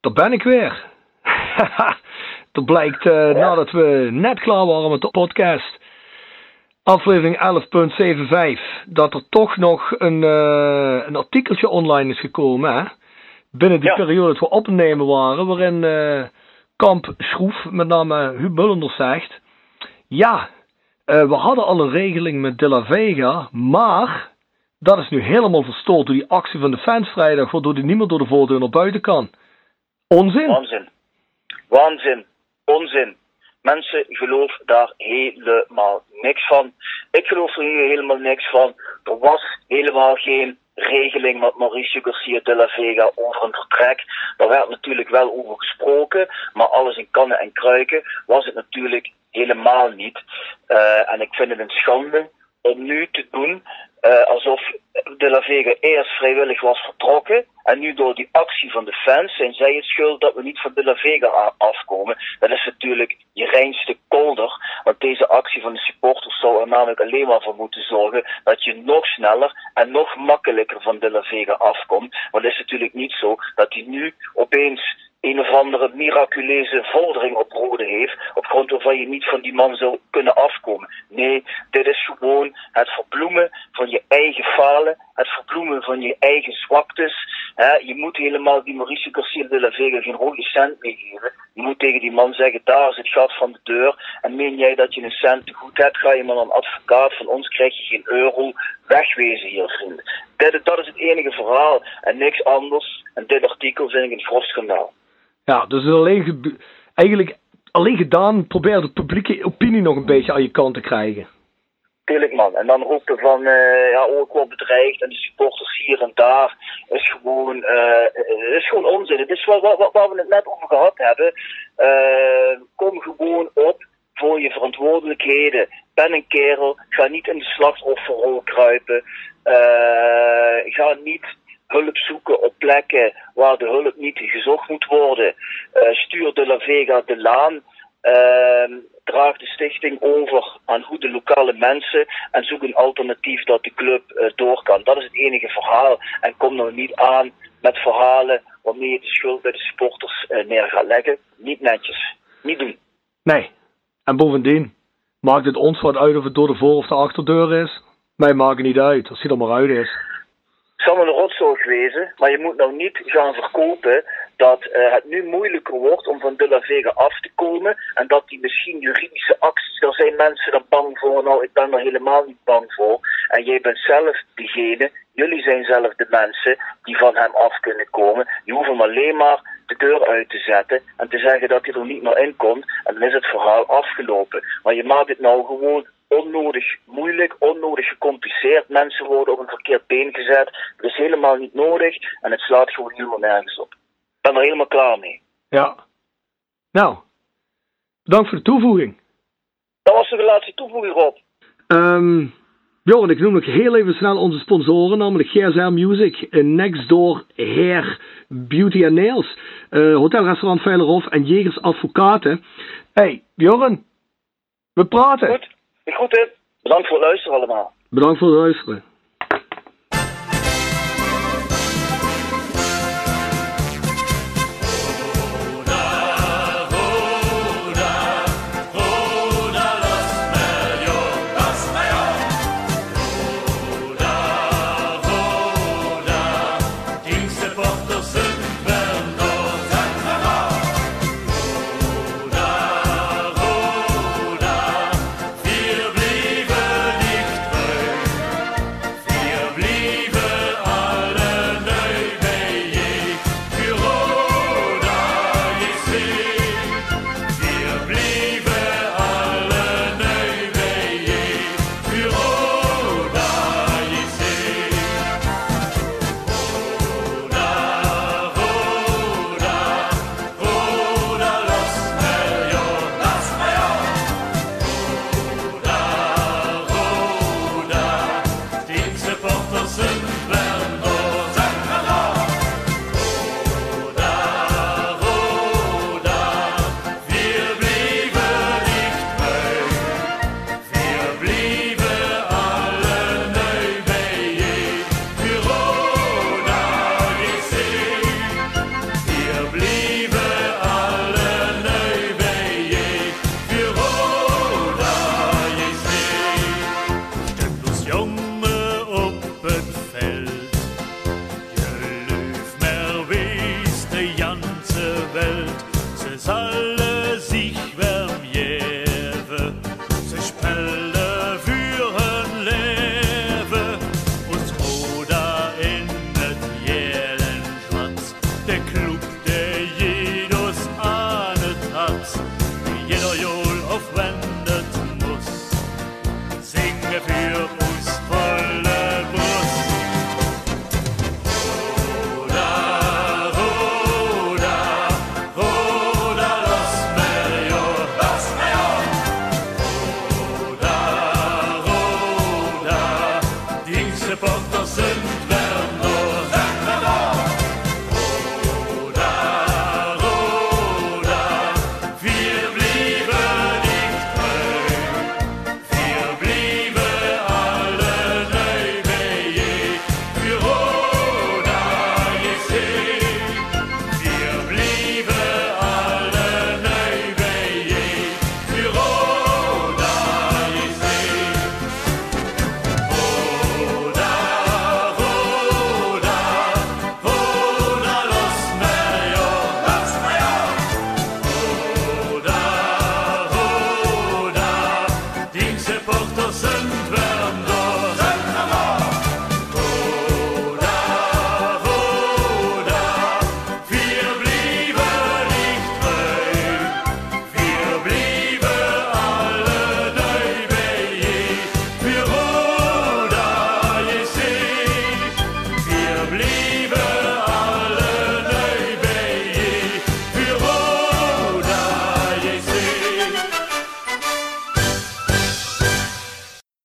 Daar ben ik weer. *laughs* dat blijkt uh, ja. nadat we net klaar waren met de podcast aflevering 11.75, dat er toch nog een, uh, een artikeltje online is gekomen. Hè? Binnen die Ja. periode dat we opnemen waren, waarin eh, Kamp Schroef, met name Huub Mullender, zegt: Ja, eh, we hadden al een regeling met De La Vega, maar dat is nu helemaal verstoord door die actie van de fans vrijdag, waardoor niet meer door de voordeur naar buiten kan. Onzin. Waanzin. Waanzin. Onzin. Mensen, geloof daar helemaal niks van. Ik geloof er hier helemaal niks van. Er was helemaal geen regeling met Mauricio Garcia de la Vega over een vertrek. Daar werd natuurlijk wel over gesproken, maar alles in kannen en kruiken was het natuurlijk helemaal niet. Uh, en ik vind het een schande om nu te doen uh, alsof De La Vega eerst vrijwillig was vertrokken en nu door die actie van de fans zijn zij het schuld dat we niet van De La Vega afkomen. Dat is natuurlijk je reinste kolder, want deze actie van de supporters zou er namelijk alleen maar voor moeten zorgen dat je nog sneller en nog makkelijker van De La Vega afkomt. Want het is natuurlijk niet zo dat hij nu opeens een of andere miraculeuze vordering op rode heeft, op grond waarvan je niet van die man zou kunnen afkomen. Nee, dit is gewoon het verbloemen van je eigen falen, het verbloemen van je eigen zwaktes. Je moet helemaal die Mauricio Garcia de la Vega geen rode cent meegeven. Je moet tegen die man zeggen, daar is het gat van de deur. En meen jij dat je een cent te goed hebt, ga je maar een advocaat, van ons krijg je geen euro. Wegwezen hier, vrienden. Dit, dat is het enige verhaal en niks anders. En dit artikel vind ik een grof schandaal. Ja, dus alleen eigenlijk alleen gedaan, probeer de publieke opinie nog een beetje aan je kant te krijgen. Tuurlijk man. En dan ook van, uh, ja, ook wel bedreigd en de supporters hier en daar is gewoon, uh, is gewoon onzin. Het is waar we het net over gehad hebben. Uh, kom gewoon op voor je verantwoordelijkheden. Ben een kerel. Ga niet in de slachtofferrol kruipen. ga niet hulp zoeken op plekken waar de hulp niet gezocht moet worden. Uh, stuur de La Vega de laan. Uh, draag de stichting over aan goede lokale mensen en zoek een alternatief dat de club uh, door kan. Dat is het enige verhaal. En kom nou niet aan met verhalen waarmee je de schuld bij de supporters neer gaat leggen. Niet netjes. Niet doen. Nee. En bovendien, maakt het ons wat uit of het door de voor- of de achterdeur is? Mij maakt het niet uit, als hij er maar uit is. Het zal een rotzooi wezen, maar je moet nou niet gaan verkopen dat uh, het nu moeilijker wordt om van De La Vega af te komen en dat die misschien juridische acties, daar zijn mensen er bang voor, nou ik ben er helemaal niet bang voor en jij bent zelf degene, jullie zijn zelf de mensen die van hem af kunnen komen, je hoeft hem alleen maar de deur uit te zetten en te zeggen dat hij er niet meer in komt en dan is het verhaal afgelopen. Maar je maakt het nou gewoon onnodig moeilijk, onnodig gecompliceerd. Mensen worden op een verkeerd been gezet. Dat is helemaal niet nodig en het slaat gewoon helemaal nergens op. Ik ben er helemaal klaar mee. Ja. Nou, bedankt voor de toevoeging. Dat was de laatste toevoeging, Rob. Um, Bjorn, ik noem nog heel even snel onze sponsoren, namelijk GSR Music, Next Door Hair, Beauty and Nails, uh, Hotelrestaurant Veilerhof en Jegers Advocaten. Hey, Bjorn, we praten. Goed. Goed, hè? Bedankt voor het luisteren allemaal. Bedankt voor het luisteren.